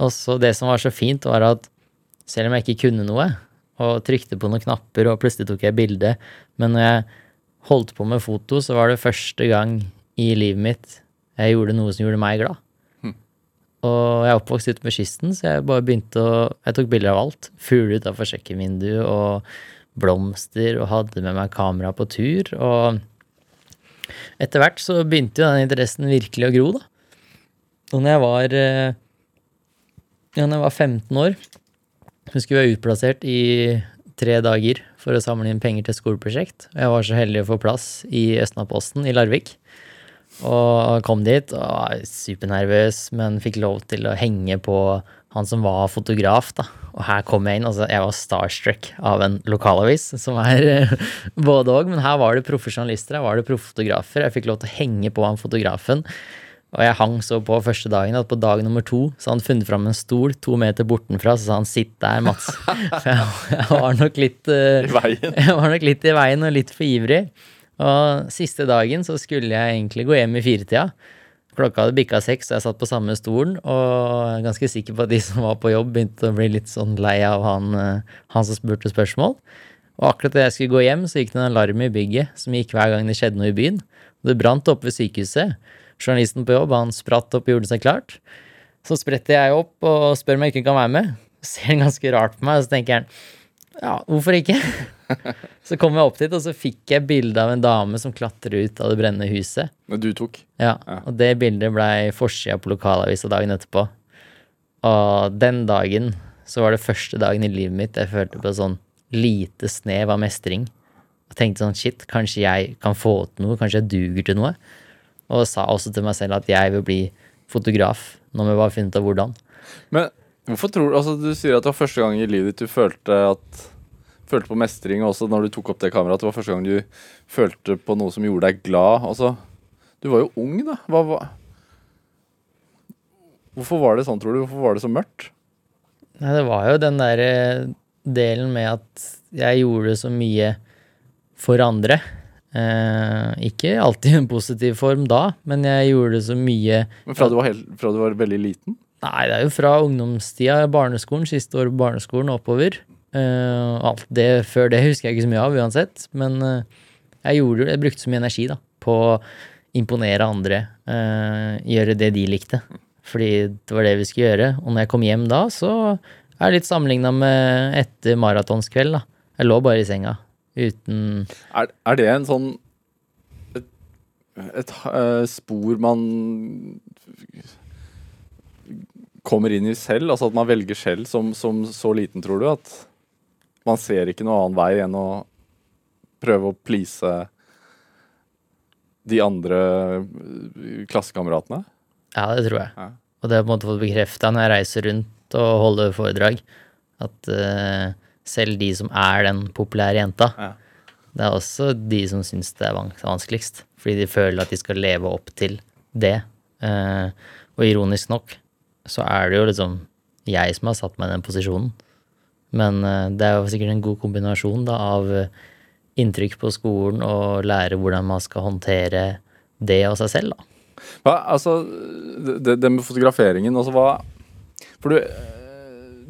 Og så det som var så fint, var at selv om jeg ikke kunne noe, og trykte på noen knapper, og plutselig tok jeg bilde, men når jeg holdt på med foto, så var det første gang i livet mitt jeg gjorde noe som gjorde meg glad. Og jeg er oppvokst ute ved kysten, så jeg bare begynte å Jeg tok bilder av alt. Fugler utafor kjøkkenvinduet, og blomster, og hadde med meg kamera på tur. Og etter hvert så begynte jo den interessen virkelig å gro, da. Og når jeg var eh, Ja, når jeg var 15 år, skulle jeg være utplassert i tre dager for å samle inn penger til skoleprosjekt. Og jeg var så heldig å få plass i Østnaposten i Larvik. Og kom dit og var supernervøs, men fikk lov til å henge på han som var fotograf. da. Og her kom jeg inn. altså Jeg var starstruck av en lokalavis, som er eh, <laughs> både òg. Men her var det profesjonalister, her var det profffotografer. Jeg fikk lov til å henge på han fotografen. Og jeg hang så på første dagen at på dag nummer to så hadde han funnet fram en stol to meter bortenfra, så sa han 'sitt der, Mats'. For <laughs> jeg, jeg var nok litt uh, I veien. <laughs> jeg var nok litt i veien og litt for ivrig. Og siste dagen så skulle jeg egentlig gå hjem i firetida. Klokka hadde bikka seks, og jeg satt på samme stolen. Og jeg er ganske sikker på at de <laughs> som var på jobb, begynte å bli litt sånn lei av han, eh, han som spurte spørsmål. Og akkurat da jeg skulle gå hjem, så gikk det en alarm i bygget som gikk hver gang det skjedde noe i byen. Det brant oppe ved sykehuset. Journalisten på jobb han spratt opp og gjorde seg klart. Så spretter jeg opp og spør om jeg ikke kan være med. <laughs> Ser ganske rart på meg, og så tenker han ja, hvorfor ikke? <laughs> Så kom jeg opp dit, og så fikk jeg bilde av en dame som klatrer ut av det brennende huset. Du tok. Ja, Og det bildet blei forsida på lokalavisa dagen etterpå. Og den dagen så var det første dagen i livet mitt jeg følte på sånn lite snev av mestring. Og tenkte sånn shit, kanskje jeg kan få til noe, kanskje jeg duger til noe. Og sa også til meg selv at jeg vil bli fotograf, når vi bare funnet ut av hvordan. Men hvorfor tror du altså Du sier at det var første gang i livet ditt du følte at Følte på mestring, også når du tok opp det kameraet, at det var første gang du følte på noe som gjorde deg glad. Altså, du var jo ung, da. Hva, hva, Hvorfor var det sånn, tror du? Hvorfor var det så mørkt? Nei, det var jo den derre delen med at jeg gjorde så mye for andre. Eh, ikke alltid i en positiv form da, men jeg gjorde så mye Men fra du var, helt, fra du var veldig liten? Nei, det er jo fra ungdomstida, barneskolen, siste år på barneskolen oppover. Uh, alt det før det husker jeg ikke så mye av uansett, men uh, jeg gjorde jeg brukte så mye energi da, på å imponere andre, uh, gjøre det de likte. Fordi det var det vi skulle gjøre. Og når jeg kom hjem da, så er det litt sammenligna med etter maratonskveld. Jeg lå bare i senga uten Er, er det en sånn et, et spor man kommer inn i selv? Altså at man velger selv som, som så liten, tror du? At man ser ikke noen annen vei enn å prøve å please de andre eh, klassekameratene? Ja, det tror jeg. Ja. Og det har jeg på en måte fått bekrefta når jeg reiser rundt og holder foredrag, at uh, selv de som er den populære jenta, Ja. det er også de som syns det er vanskeligst. Fordi de føler at de skal leve opp til det. Uh, og ironisk nok så er det jo liksom jeg som har satt meg i den posisjonen. Men eh, det er jo sikkert en god kombinasjon da, av inntrykk på skolen og lære hvordan man skal håndtere det og seg selv. da. Hva, altså, det, det med fotograferingen, altså hva For du,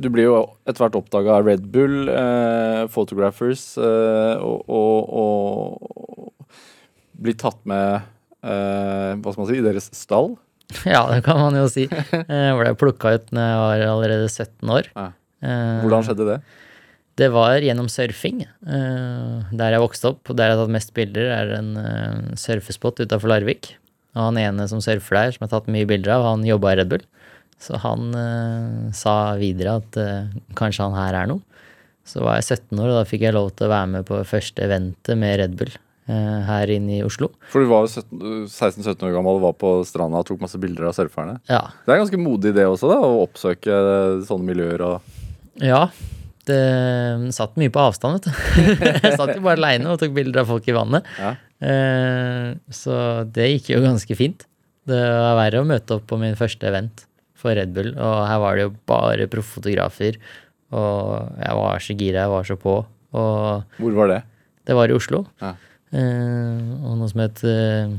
du blir jo etter hvert oppdaga av Red Bull, eh, Photographers, eh, og, og, og blir tatt med eh, Hva skal man si, i deres stall. <laughs> Ja, det kan man jo si. Jeg ble plukka ut når jeg var allerede 17 år. Ja. Eh, Hvordan skjedde det? Det var gjennom surfing. eh, Der jeg vokste opp, og der jeg har tatt mest bilder, er en uh, surfespot utafor Larvik. Og han ene som surfer der, som jeg har tatt mye bilder av, han jobba i Red Bull. Så han eh, sa videre at eh, kanskje han her er noe. Så var jeg 17 år, og da fikk jeg lov til å være med på første eventet med Red Bull eh, her inne i Oslo. For du var jo 16-17 år gammel og var på stranda og tok masse bilder av surferne. Ja, Det er ganske modig det også, da, å oppsøke sånne miljøer og Ja, det satt mye på avstand, vet du. <laughs> Jeg satt jo bare aleine og tok bilder av folk i vannet. Ja. Eh, så det gikk jo ganske fint. Det var verre å møte opp på min første event for Red Bull, og her var det jo bare profffotografer. Og jeg var så gira, jeg var så på. Og Hvor var det? det var i Oslo. Ja. Eh, og noe som het eh,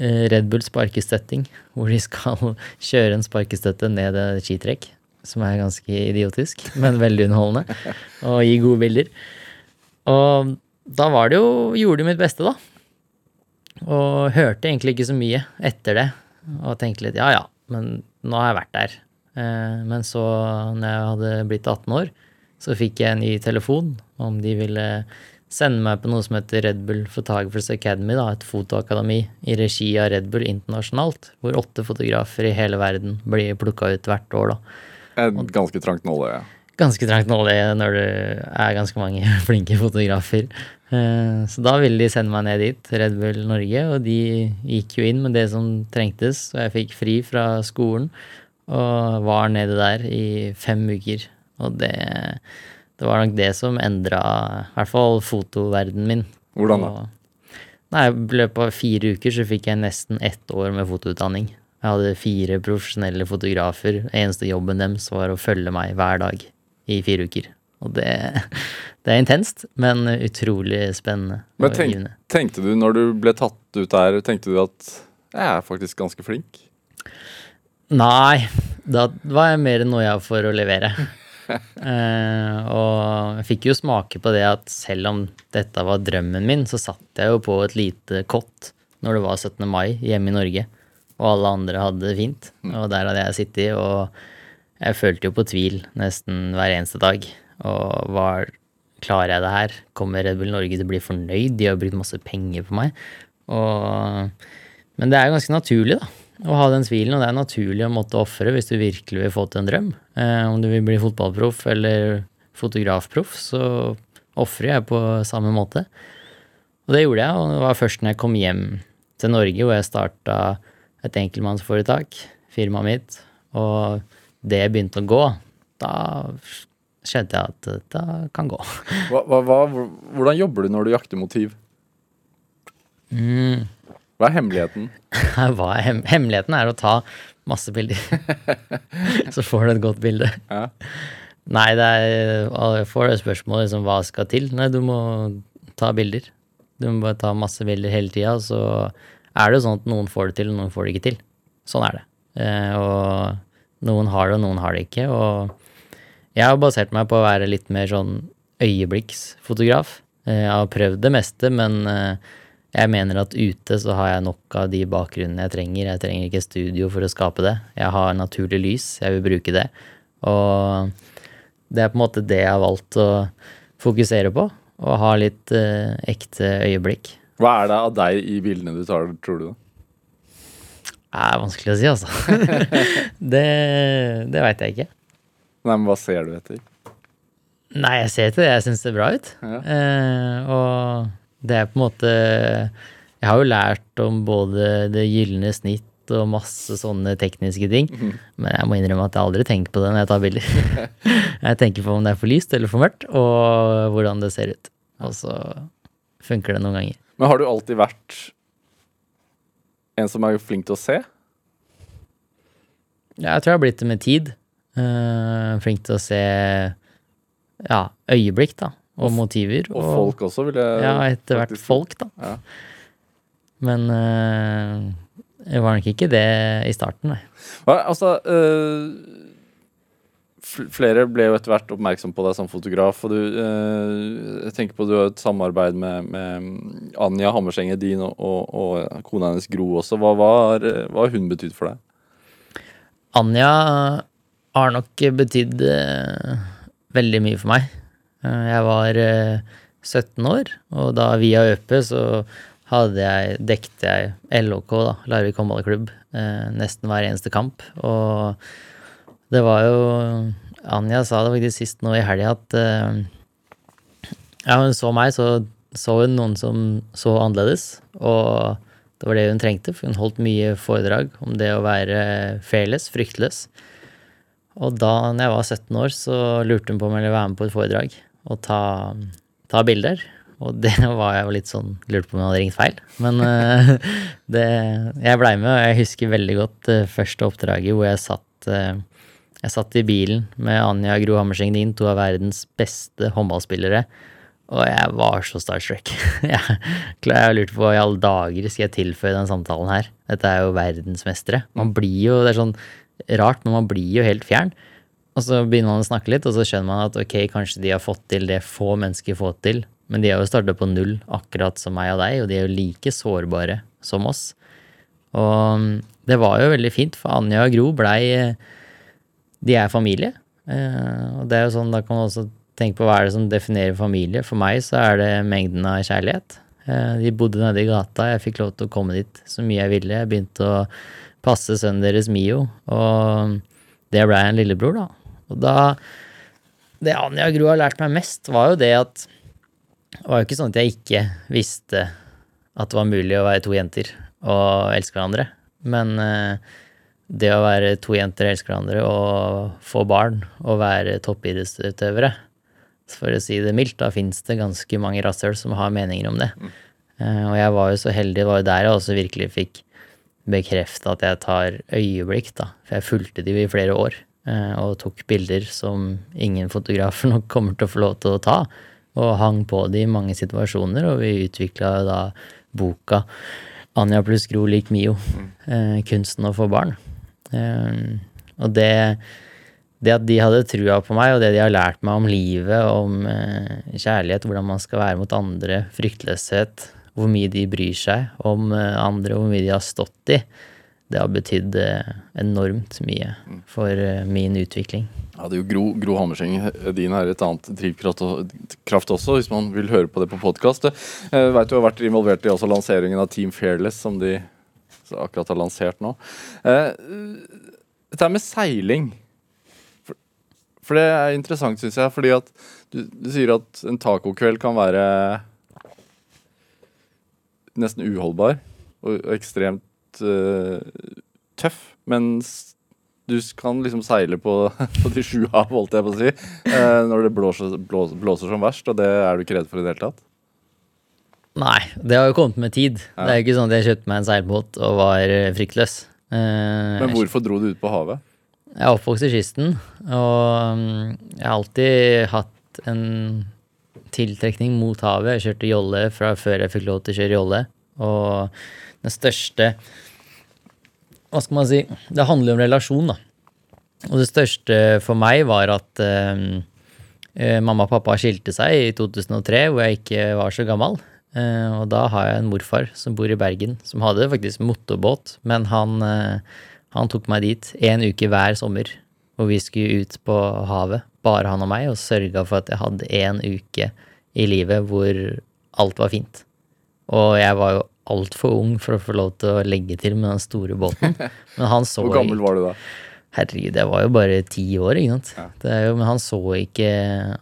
eh, Red Bull sparkestøtting, hvor de skal <laughs> kjøre en sparkestøtte ned et skitrekk. Som er ganske idiotisk, <laughs> men veldig underholdende. Og gi gode bilder. Og da var det jo Gjorde mitt beste, da. Og hørte egentlig ikke så mye etter det. Og tenkte litt ja ja, men nå har jeg vært der. Men så, når jeg hadde blitt 18 år, så fikk jeg en ny telefon om de ville sende meg på noe som heter Red Bull Photographers Academy, da, et fotoakademi i regi av Red Bull internasjonalt, hvor åtte fotografer i hele verden blir plukka ut hvert år. da. Et ganske trangt nåløye. Ganske trangt nåløye når det er ganske mange <laughs> flinke fotografer. Eh, Så da ville de sende meg ned dit, Red Bull Norge, og de gikk jo inn med det som trengtes, og jeg fikk fri fra skolen og var nede der i fem uker. Og det, det var nok det som endra i hvert fall fotoverdenen min. Hvordan da? Og- Nei, I løpet av fire uker så fikk jeg nesten ett år med fotoutdanning. Jeg hadde fire profesjonelle fotografer. Eneste jobben deres var å følge meg hver dag i fire uker. Og det, det er intenst, men utrolig spennende Men tenk, tenkte du når du ble tatt ut der, tenkte du at jeg er faktisk ganske flink? Nei, da var jeg mer noia for å levere. <laughs> Eh, og jeg fikk jo smake på det at selv om dette var drømmen min, så satt jeg jo på et lite kott når det var 17. mai hjemme i Norge, og alle andre hadde det fint. Og der hadde jeg sittet, og jeg følte jo på tvil nesten hver eneste dag. Og var Klarer jeg det her? Kommer Red Bull Norge til å bli fornøyd? De har brukt masse penger på meg. Og, men det er ganske naturlig, da å ha den tvilen, og det er naturlig å måtte ofre hvis du virkelig vil få til en drøm. Eh, om du vil bli fotballproff eller fotografproff, så ofrer jeg på samme måte. Og det gjorde jeg, og det var først når jeg kom hjem til Norge, hvor jeg starta et enkeltmannsforetak, firmaet mitt, og det begynte å gå, da skjønte jeg at dette kan gå. <laughs> Hva, hva, hva, hvordan jobber du når du jakter motiv? Mm. Hva er hemmeligheten? <laughs> Hva er hem hemmeligheten er å ta Masse bilder. <laughs> så får du et godt bilde. Ja. Nei, det er Jeg får det spørsmålet liksom, hva skal til? Nei, du må ta bilder. Du må bare ta masse bilder hele tida, så er det jo sånn at noen får det til, og noen får det ikke til. Sånn er det. Eh, og noen har det, og noen har det ikke. Og jeg har basert meg på å være litt mer sånn øyeblikksfotograf. Eh, jeg har prøvd det meste, men eh, jeg mener at ute så har jeg nok av de bakgrunnene jeg trenger. Jeg trenger ikke studio for å skape det. Jeg har naturlig lys, jeg vil bruke det. Og det er på en måte det jeg har valgt å fokusere på. Og ha litt eh, ekte øyeblikk. Hva er det av deg i bildene du tar, tror du? Det er vanskelig å si, altså. <laughs> det det veit jeg ikke. Nei, men hva ser du etter? Nei, jeg ser etter det. Jeg syns det ser bra ut. Ja. Eh, og det er på en måte Jeg har jo lært om både det gylne snitt og masse sånne tekniske ting. Men jeg må innrømme at jeg aldri tenker på det når jeg tar bilder. <laughs> jeg tenker på om det er for lyst eller for mørkt, og hvordan det ser ut. Og så funker det noen ganger. Men har du alltid vært en som er flink til å se? Ja, jeg tror jeg har blitt det med tid. Uh, flink til å se ja, øyeblikk, da. Og, motiver. Og folk også, vil jeg Ja, etter hvert folk, da. Ja. Men eh, jeg var nok ikke det i starten, nei. Hva, altså øh, Flere ble jo etter hvert oppmerksom på deg som fotograf. Og du, øh, jeg tenker på du har et samarbeid med, med Anja Hammerseng Edin og, og, og kona hennes Gro også. Hva, har, hun betydd for deg? Anja har nok betydd eh, veldig mye for meg. Eh, jeg var eh, 17 år, og da via ØP så hadde jeg, dekte jeg LHK, da, Larvik håndballklubb, eh, nesten hver eneste kamp. Og det var jo Anja sa det faktisk sist nå i helga at eh, ja, hun så meg, så så hun noen som så annerledes. Og det var det hun trengte, for hun holdt mye foredrag om det å være fearless, fryktløs. Og da når jeg var 17 år, så lurte hun på om jeg ville være med på et foredrag og ta, ta bilder. Og det <laughs> var jeg jo litt sånn Lurte på om jeg hadde ringt feil. Men eh, <laughs> det, jeg blei med, og jeg husker veldig godt det første oppdraget hvor jeg satt eh, jeg satt i bilen med Anja Gro Hammerseng Din, to av verdens beste håndballspillere. Og jeg var så starstruck. <laughs> jeg, jeg lurte på i alle dager skal jeg tilføye den samtalen her. Dette er jo verdensmestere. Man blir jo, Det er sånn rart, men man blir jo helt fjern. Og så begynner man å snakke litt, og så skjønner man at ok, kanskje de har fått til det få mennesker får til, men de har jo starta på null, akkurat som meg og deg, og de er jo like sårbare som oss. Og mm, det var jo veldig fint, for Anja og Gro blei De er familie. Eh, og det er jo sånn, da kan man også tenke på hva er det som definerer familie. For meg så er det mengden av kjærlighet. Eh, de bodde nede i gata, jeg fikk lov til å komme dit så mye jeg ville. Jeg begynte å passe sønnen deres Mio, og det blei en lillebror, da. Og da Det Anja Gro har lært meg mest, var jo det at Det var jo ikke sånn at jeg ikke visste at det var mulig å være to jenter og elske hverandre. Men eh, det å være to jenter og elske hverandre og få barn og være toppidrettsutøvere, for å si det mildt, da fins det ganske mange rasshøl som har meninger om det. Eh, og jeg var jo så heldig, det var jo der jeg også virkelig fikk bekrefta at jeg tar øyeblikk, da. For jeg fulgte de i flere år og tok bilder som ingen fotografer <laughs> nok kommer til å få lov til å ta. Og hang på det i mange situasjoner, og vi utvikla da boka Anja pluss Gro lik Mio. Eh, kunsten å få barn. Eh, og det, det at de hadde trua på meg, og det de har lært meg om livet, om eh, kjærlighet, hvordan man skal være mot andre, fryktløshet, hvor mye de bryr seg om eh, andre, hvor mye de har stått i, det har betydd eh, enormt mye for eh, min utvikling. Ja, det er jo Gro, Gro Hammerseng din er et annet drivkraft og- også, hvis man vil høre på det på podkast. Jeg vet du har vært involvert i også lanseringen av Team Fairless, som de akkurat har lansert nå. Eh, Dette med seiling For, for det er interessant, syns jeg, fordi at du, du sier at en tacokveld kan være nesten uholdbar og, og eh, tøff, mens du kan liksom seile på, <laughs> på de sju hav, holdt jeg på å si, uh, når det blåser, blåser, blåser som verst, og det er du ikke redd for i det hele tatt? Nei, det har jo kommet med tid. Det er jo ikke sånn at jeg kjøpte meg en seilbåt og var eh, fryktløs. Uh, Men hvorfor dro du ut på havet? Jeg er oppvokst i kysten, og mm, jeg har alltid hatt en tiltrekning mot havet. Jeg kjørte jolle fra før jeg fikk lov til å kjøre jolle. Og den største Hva skal man si? Det handler om relasjon, da. Og det største for meg var at eh, eh, mamma og pappa skilte seg i 2003, hvor jeg ikke var så gammel. Eh, og da har jeg en morfar som bor i Bergen, som hadde faktisk motorbåt, men han, eh, han tok meg dit en uke hver sommer, hvor vi skulle ut på havet, bare han og meg, og sørga for at jeg hadde en uke i livet hvor alt var fint. Og jeg var jo altfor ung for å få lov til å legge til med den store båten. <laughs> Men han så Hvor gammel var du da? Herregud, jeg var jo bare ti år, ikke sant. Jo, men han så, ikke,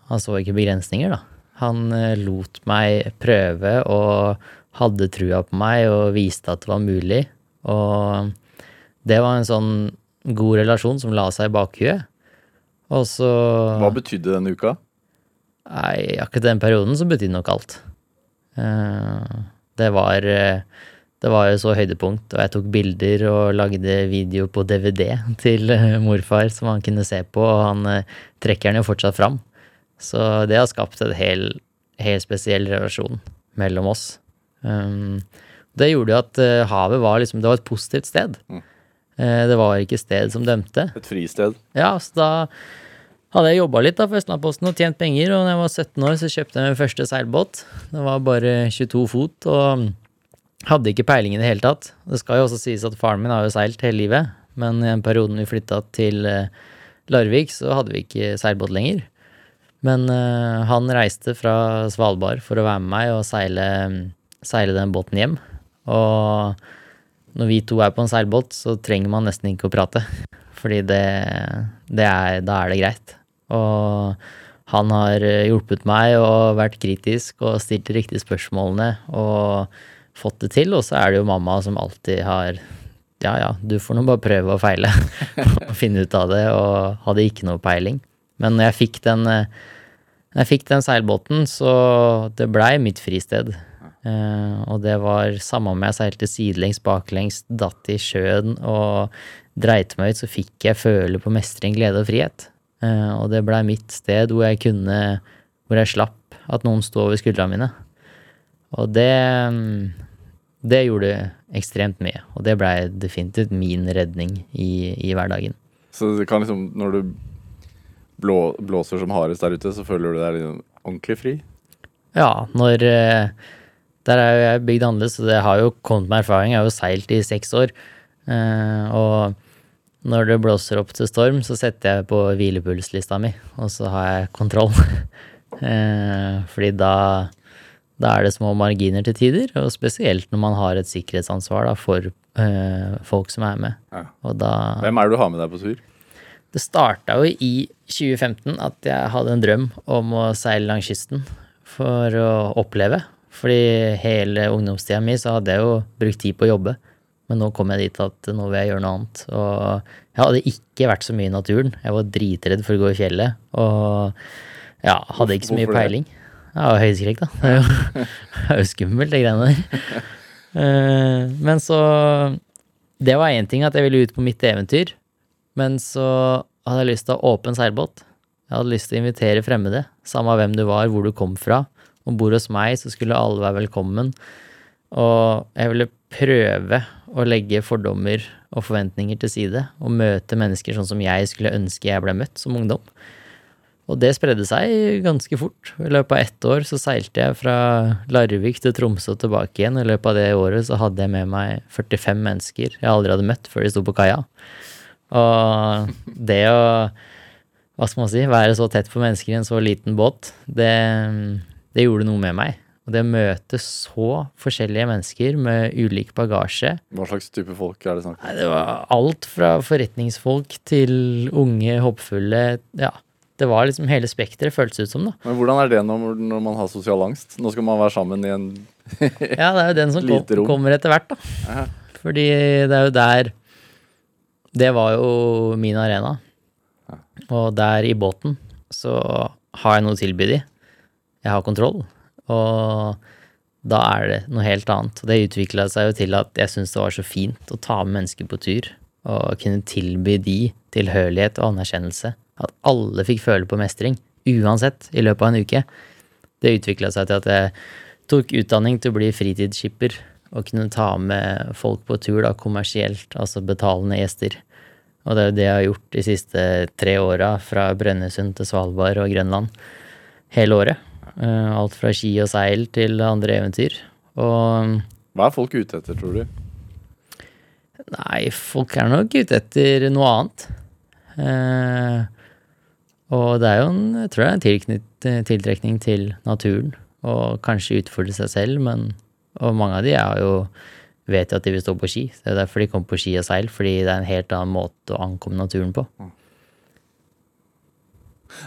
han så ikke begrensninger, da. Han eh, lot meg prøve og hadde trua på meg og viste at det var mulig. Og det var en sånn god relasjon som la seg i bakhuet. Og så Hva betydde den uka? Nei, akkurat den perioden så betydde nok alt. Eh, Det var eh, Det var jo så høydepunkt, og jeg tok bilder og lagde video på DVD <laughs> til eh, morfar som han kunne se på, og han trekker den jo fortsatt fram. Så det har skapt en hel, helt spesiell relasjon mellom oss. Det gjorde jo at havet var liksom Det var et positivt sted. Mm. Det var ikke sted som dømte. Et fristed? Ja, så da hadde jeg jobba litt da for Østlandposten og tjent penger, og da jeg var 17 år, så kjøpte jeg min første seilbåt. Det var bare 22 fot, og hadde ikke peiling i det hele tatt. Det skal jo også sies at faren min har jo seilt hele livet, men i den perioden vi flytta til eh, Larvik, så hadde vi ikke seilbåt lenger. Men uh, han reiste fra Svalbard for å være med meg og seile, seile den båten hjem. Og når vi to er på en seilbåt, så trenger man nesten ikke å prate. Fordi det, det er, da er det greit. Og han har eh, hjulpet meg og vært kritisk og stilt de riktige spørsmålene og fått det til. Og så er det jo mamma som alltid har Ja, ja, du får nå bare prøve og feile <laughs> og finne ut av det, og hadde ikke noe peiling. Men når jeg fikk den, eh, jeg fikk den seilbåten, så det blei mitt fristed. Uh, og det var samme om jeg seilte sidelengs, baklengs, datt i sjøen og dreit meg ut, så fikk jeg føle på mestring, glede og frihet. Eh, og det blei mitt sted hvor jeg kunne Hvor jeg slapp at noen sto over skuldrene mine. Og det mm, Det gjorde ekstremt mye. Og det blei definitivt min redning i, i hverdagen. Så det kan liksom, når du blå, blåser som hardest der ute, så føler du deg liksom ordentlig fri? Ja, når eh, Der er jo jeg bygd annerledes, så det har jo kommet med erfaring. Jeg har jo seilt i seks år. eh, Og når det blåser opp til storm, så setter jeg på hvilepulslista mi, og så har jeg kontroll. <laughs> Eh, Fordi da, da er det små marginer til tider, og spesielt når man har et sikkerhetsansvar da, for eh, folk som er med. Ja. Da Hvem er det du har med deg på tur? Det starta jo i 2015 at jeg hadde en drøm om å seile langs kysten for å oppleve. Fordi hele ungdomstida mi så hadde jeg jo brukt tid på å jobbe. Men nå kom jeg dit at nå vil jeg gjøre noe annet. Og jeg hadde ikke vært så mye i naturen. Jeg var dritredd for å gå i fjellet. Og ja, hadde ikke så mye peiling. Jeg var høydeskrekk, da. Det er jo, <laughs> det er jo skummelt, de greiene der. Eh, Men så Det var én ting at jeg ville ut på mitt eventyr. Men så hadde jeg lyst til å ha åpen seilbåt. Jeg hadde lyst til å invitere fremmede, samme hvem du var, hvor du kom fra. Om bord hos meg så skulle alle være velkommen. Og jeg ville prøve å legge fordommer og forventninger til side, og møte mennesker sånn som jeg skulle ønske jeg ble møtt som ungdom. Og det spredde seg ganske fort. I løpet av ett år så seilte jeg fra Larvik til Tromsø og tilbake igjen. I løpet av det året så hadde jeg med meg 45 mennesker jeg aldri hadde møtt før de sto på kaia. Og det å hva skal man si, være så tett på mennesker i en så liten båt, det, det gjorde noe med meg. Og det å møte så forskjellige mennesker med ulik bagasje Hva slags type folk er det snakk om? Det var alt fra forretningsfolk til unge, hoppfulle. Ja, det var liksom hele spekteret, føltes ut som, da. Men hvordan er det når, når man har sosial angst? Nå skal man være sammen i en <laughs> Ja, det er jo den som <laughs> kom, kommer etter hvert, da. Aha. Fordi det er jo der Det var jo min arena. Og der i båten så har jeg noe å tilby de. Jeg har kontroll. Og da er det noe helt annet. Og det utvikla seg jo til at jeg syntes det var så fint å ta med mennesker på tur. Og kunne tilby de tilhørighet og anerkjennelse. At alle fikk føle på mestring, uansett, i løpet av en uke. Det utvikla seg til at jeg tok utdanning til å bli fritidsskipper. Og kunne ta med folk på tur da, kommersielt, altså betalende gjester. Og det er jo det jeg har gjort de siste tre åra, fra Brønnøysund til Svalbard og Grønland. Hele året. Eh, Alt fra ski og seil til andre eventyr. Og Hva er folk ute etter, tror du? nei, folk er nok ute etter noe annet. Eh, og det er jo en, jeg tror det er en tiltrekning til naturen, og kanskje utfordre seg selv, men Og mange av de er jo vet jo at de vil stå på ski. Det er derfor de kommer på ski og seil, fordi det er en helt annen måte å ankomme naturen på.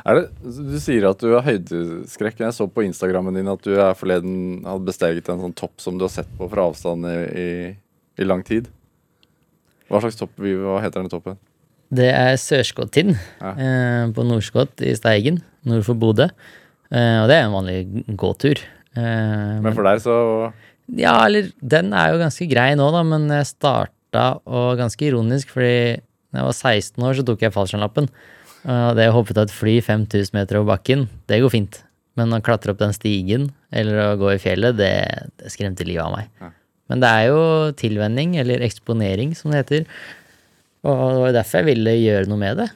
Er det, du sier at du har høydeskrekk. Jeg så på Instagrammen din at du er forleden hadde besteget en sånn topp som du har sett på fra avstand i, i, i lang tid. Hva slags topp, hva heter denne toppen? Det er Sørskottind Ja. eh, på Nordskott i Steigen, nord for Bodø. Eh, og det er en vanlig gåtur. Eh, Men for deg så Ja, eller den er jo ganske grei nå, da, men jeg starta, og ganske ironisk, fordi da jeg var 16 år, så tok jeg fallskjermlappen. Og det å hoppe av et fly 5000 meter over bakken, det går fint. Men å klatre opp den stigen, eller å gå i fjellet, det, det skremte livet av meg. Ja. Men det er jo tilvenning, eller eksponering, som det heter. Og det var derfor jeg ville gjøre noe med det.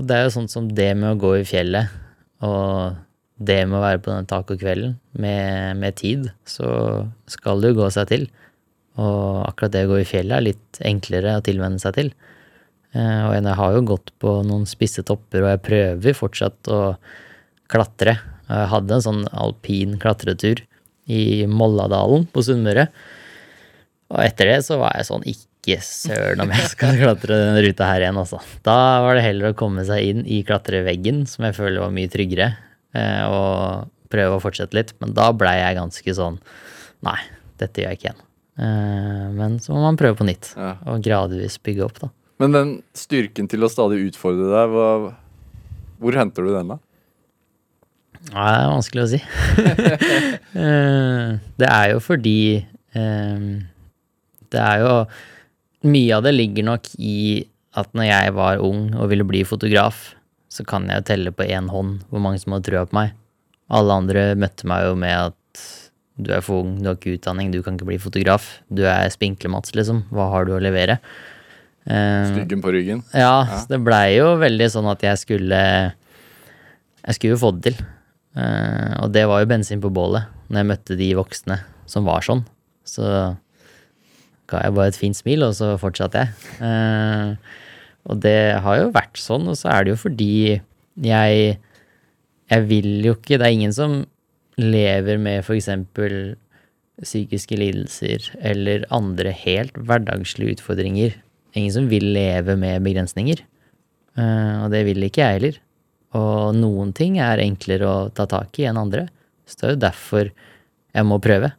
Og det er jo sånn som det med å gå i fjellet, og det med å være på den tacokvelden med, med tid, så skal det jo gå seg til. Og akkurat det å gå i fjellet er litt enklere å tilvenne seg til. Eh, og jeg har jo gått på noen spisse topper, og jeg prøver fortsatt å klatre. Jeg hadde en sånn alpin klatretur i Molladalen på Sunnmøre. Og etter det så var jeg sånn ikke søren om jeg skal klatre den ruta her igjen, altså. Da var det heller å komme seg inn i klatreveggen, som jeg føler var mye tryggere, eh, og prøve å fortsette litt. Men da blei jeg ganske sånn Nei, dette gjør jeg ikke igjen. Eh, Men så må man prøve på nytt, og gradvis bygge opp, da. Men den styrken til å stadig utfordre deg, hva, hvor henter du den, da? Ja, det er vanskelig å si. <laughs> Eh, det er jo fordi eh, Det er jo Mye av det ligger nok i at når jeg var ung og ville bli fotograf, så kan jeg telle på én hånd hvor mange som hadde trua på meg. Alle andre møtte meg jo med at du er for ung, du har ikke utdanning, du kan ikke bli fotograf. Du er spinkle-Mats, liksom. Hva har du å levere? Eh, Styggen på ryggen? ja, så det blei jo veldig sånn at jeg skulle Jeg skulle jo få det til. Eh, og det var jo bensin på bålet når jeg møtte de voksne som var sånn. Så ga jeg bare et fint smil, og så fortsatte jeg. Eh, og det har jo vært sånn, og så er det jo fordi jeg Jeg vil jo ikke Det er ingen som lever med eksempel psykiske lidelser eller andre helt hverdagslige utfordringer. Ingen som vil leve med begrensninger. Eh, og det vil ikke jeg heller. Og noen ting er enklere å ta tak i enn andre. Så det er jo derfor jeg må prøve.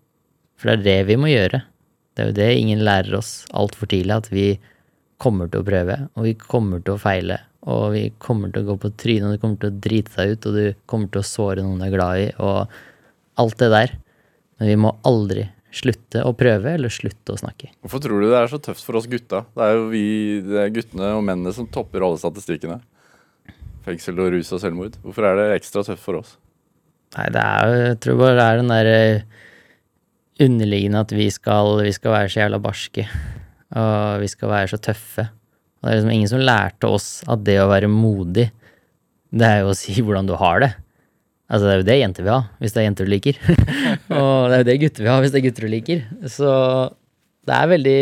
For det er det vi må gjøre. Det er jo det ingen lærer oss altfor tidlig, at vi kommer til å prøve, og vi kommer til å feile. Og vi kommer til å gå på trynet, og du kommer til å drite deg ut, og du kommer til å såre noen du er glad i, og alt det der. Men vi må aldri slutte å prøve, eller slutte å snakke. Hvorfor tror du det er så tøft for oss gutta? Det er jo vi, det er guttene og mennene som topper alle statistikkene. Fengsel og rus og selvmord. Hvorfor er det ekstra tøft for oss? Nei, det er jo Jeg tror bare det er den derre underliggende at vi skal, vi skal være så jævla barske. Og vi skal være så tøffe. Og det er liksom ingen som lærte oss at det å være modig, det er jo å si hvordan du har det. Altså, det er jo det jenter vil ha, hvis det er jenter du liker. <laughs> og det er jo det gutter vil ha, hvis det er gutter du liker. Så det er veldig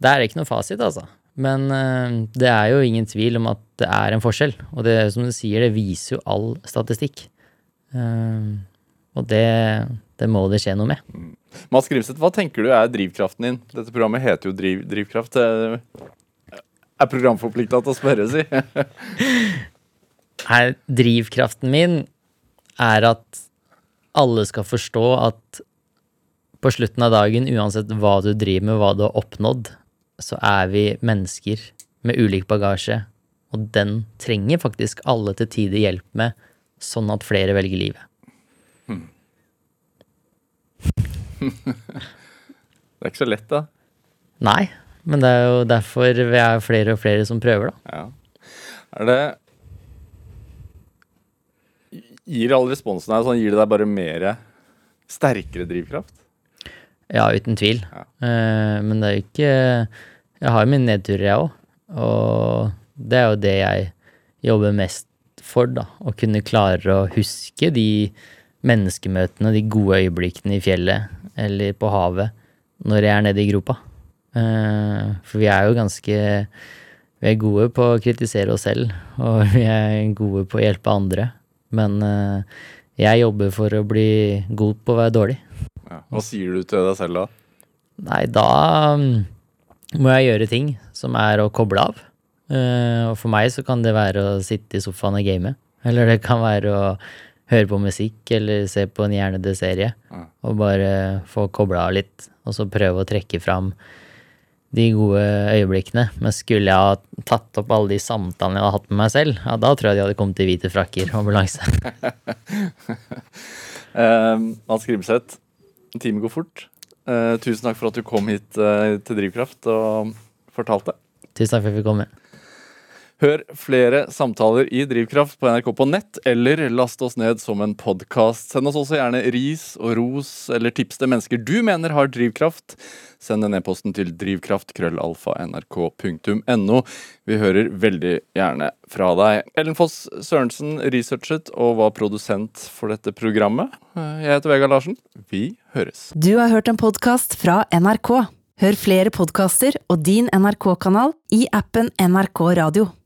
Det er ikke noe fasit, altså. Men eh, det er jo ingen tvil om at det er en forskjell. Og det som du sier, det viser jo all statistikk. Eh, og det, det må det skje noe med. Mads Grimseth, hva tenker du er drivkraften din? Dette programmet heter jo driv, Drivkraft. Det er programforplikta til å spørre, si. <laughs> Nei, drivkraften min er at alle skal forstå at på slutten av dagen, uansett hva du driver med, hva du har oppnådd, så er vi mennesker med ulik bagasje, og den trenger faktisk alle til tider hjelp med, sånn at flere velger livet. <laughs> Det er ikke så lett, da. Nei, men det er jo derfor vi er flere og flere som prøver, da. Ja. Er det Gir alle responsene her sånn, gir det deg bare mer sterkere drivkraft? Ja, uten tvil. Ja. Uh, men det er jo ikke Jeg har jo mine nedturer, jeg òg. Og det er jo det jeg jobber mest for, da. Å kunne klare å huske de menneskemøtene, de gode øyeblikkene i fjellet eller på havet når jeg er nede i gropa. Uh, for vi er jo ganske Vi er gode på å kritisere oss selv, og <laughs> vi er gode på å hjelpe andre. Men eh, jeg jobber for å bli god på å være dårlig. Ja. Hva sier du til deg selv da? Nei, da mm, må jeg gjøre ting som er å koble av. Eh, og for meg så kan det være å sitte i sofaen og game. Eller det kan være å høre på musikk eller se på en hjernede serie. Ja. Og bare få kobla av litt, og så prøve å trekke fram de gode øyeblikkene. Men skulle jeg ha tatt opp alle de samtalene jeg hadde hatt med meg selv, ja, da tror jeg de hadde kommet i hvite frakker og ambulanse. <laughs> Eh, Mats Grimseth, time går fort. Uh, tusen takk for at du kom hit uh, til Drivkraft og fortalte. Tusen takk for at jeg fikk komme. Hør flere samtaler i Drivkraft på NRK på nett, eller last oss ned som en podkast. Send oss også gjerne ris og ros, eller tips til mennesker du mener har drivkraft. Send den e-posten til drivkraft.krøllalfa.nrk.no. Vi hører veldig gjerne fra deg. Ellen Foss Sørensen researchet og var produsent for dette programmet. Jeg heter Vegard Larsen. Vi høres. Du har hørt en podkast fra NRK. Hør flere podkaster og din NRK-kanal i appen NRK Radio.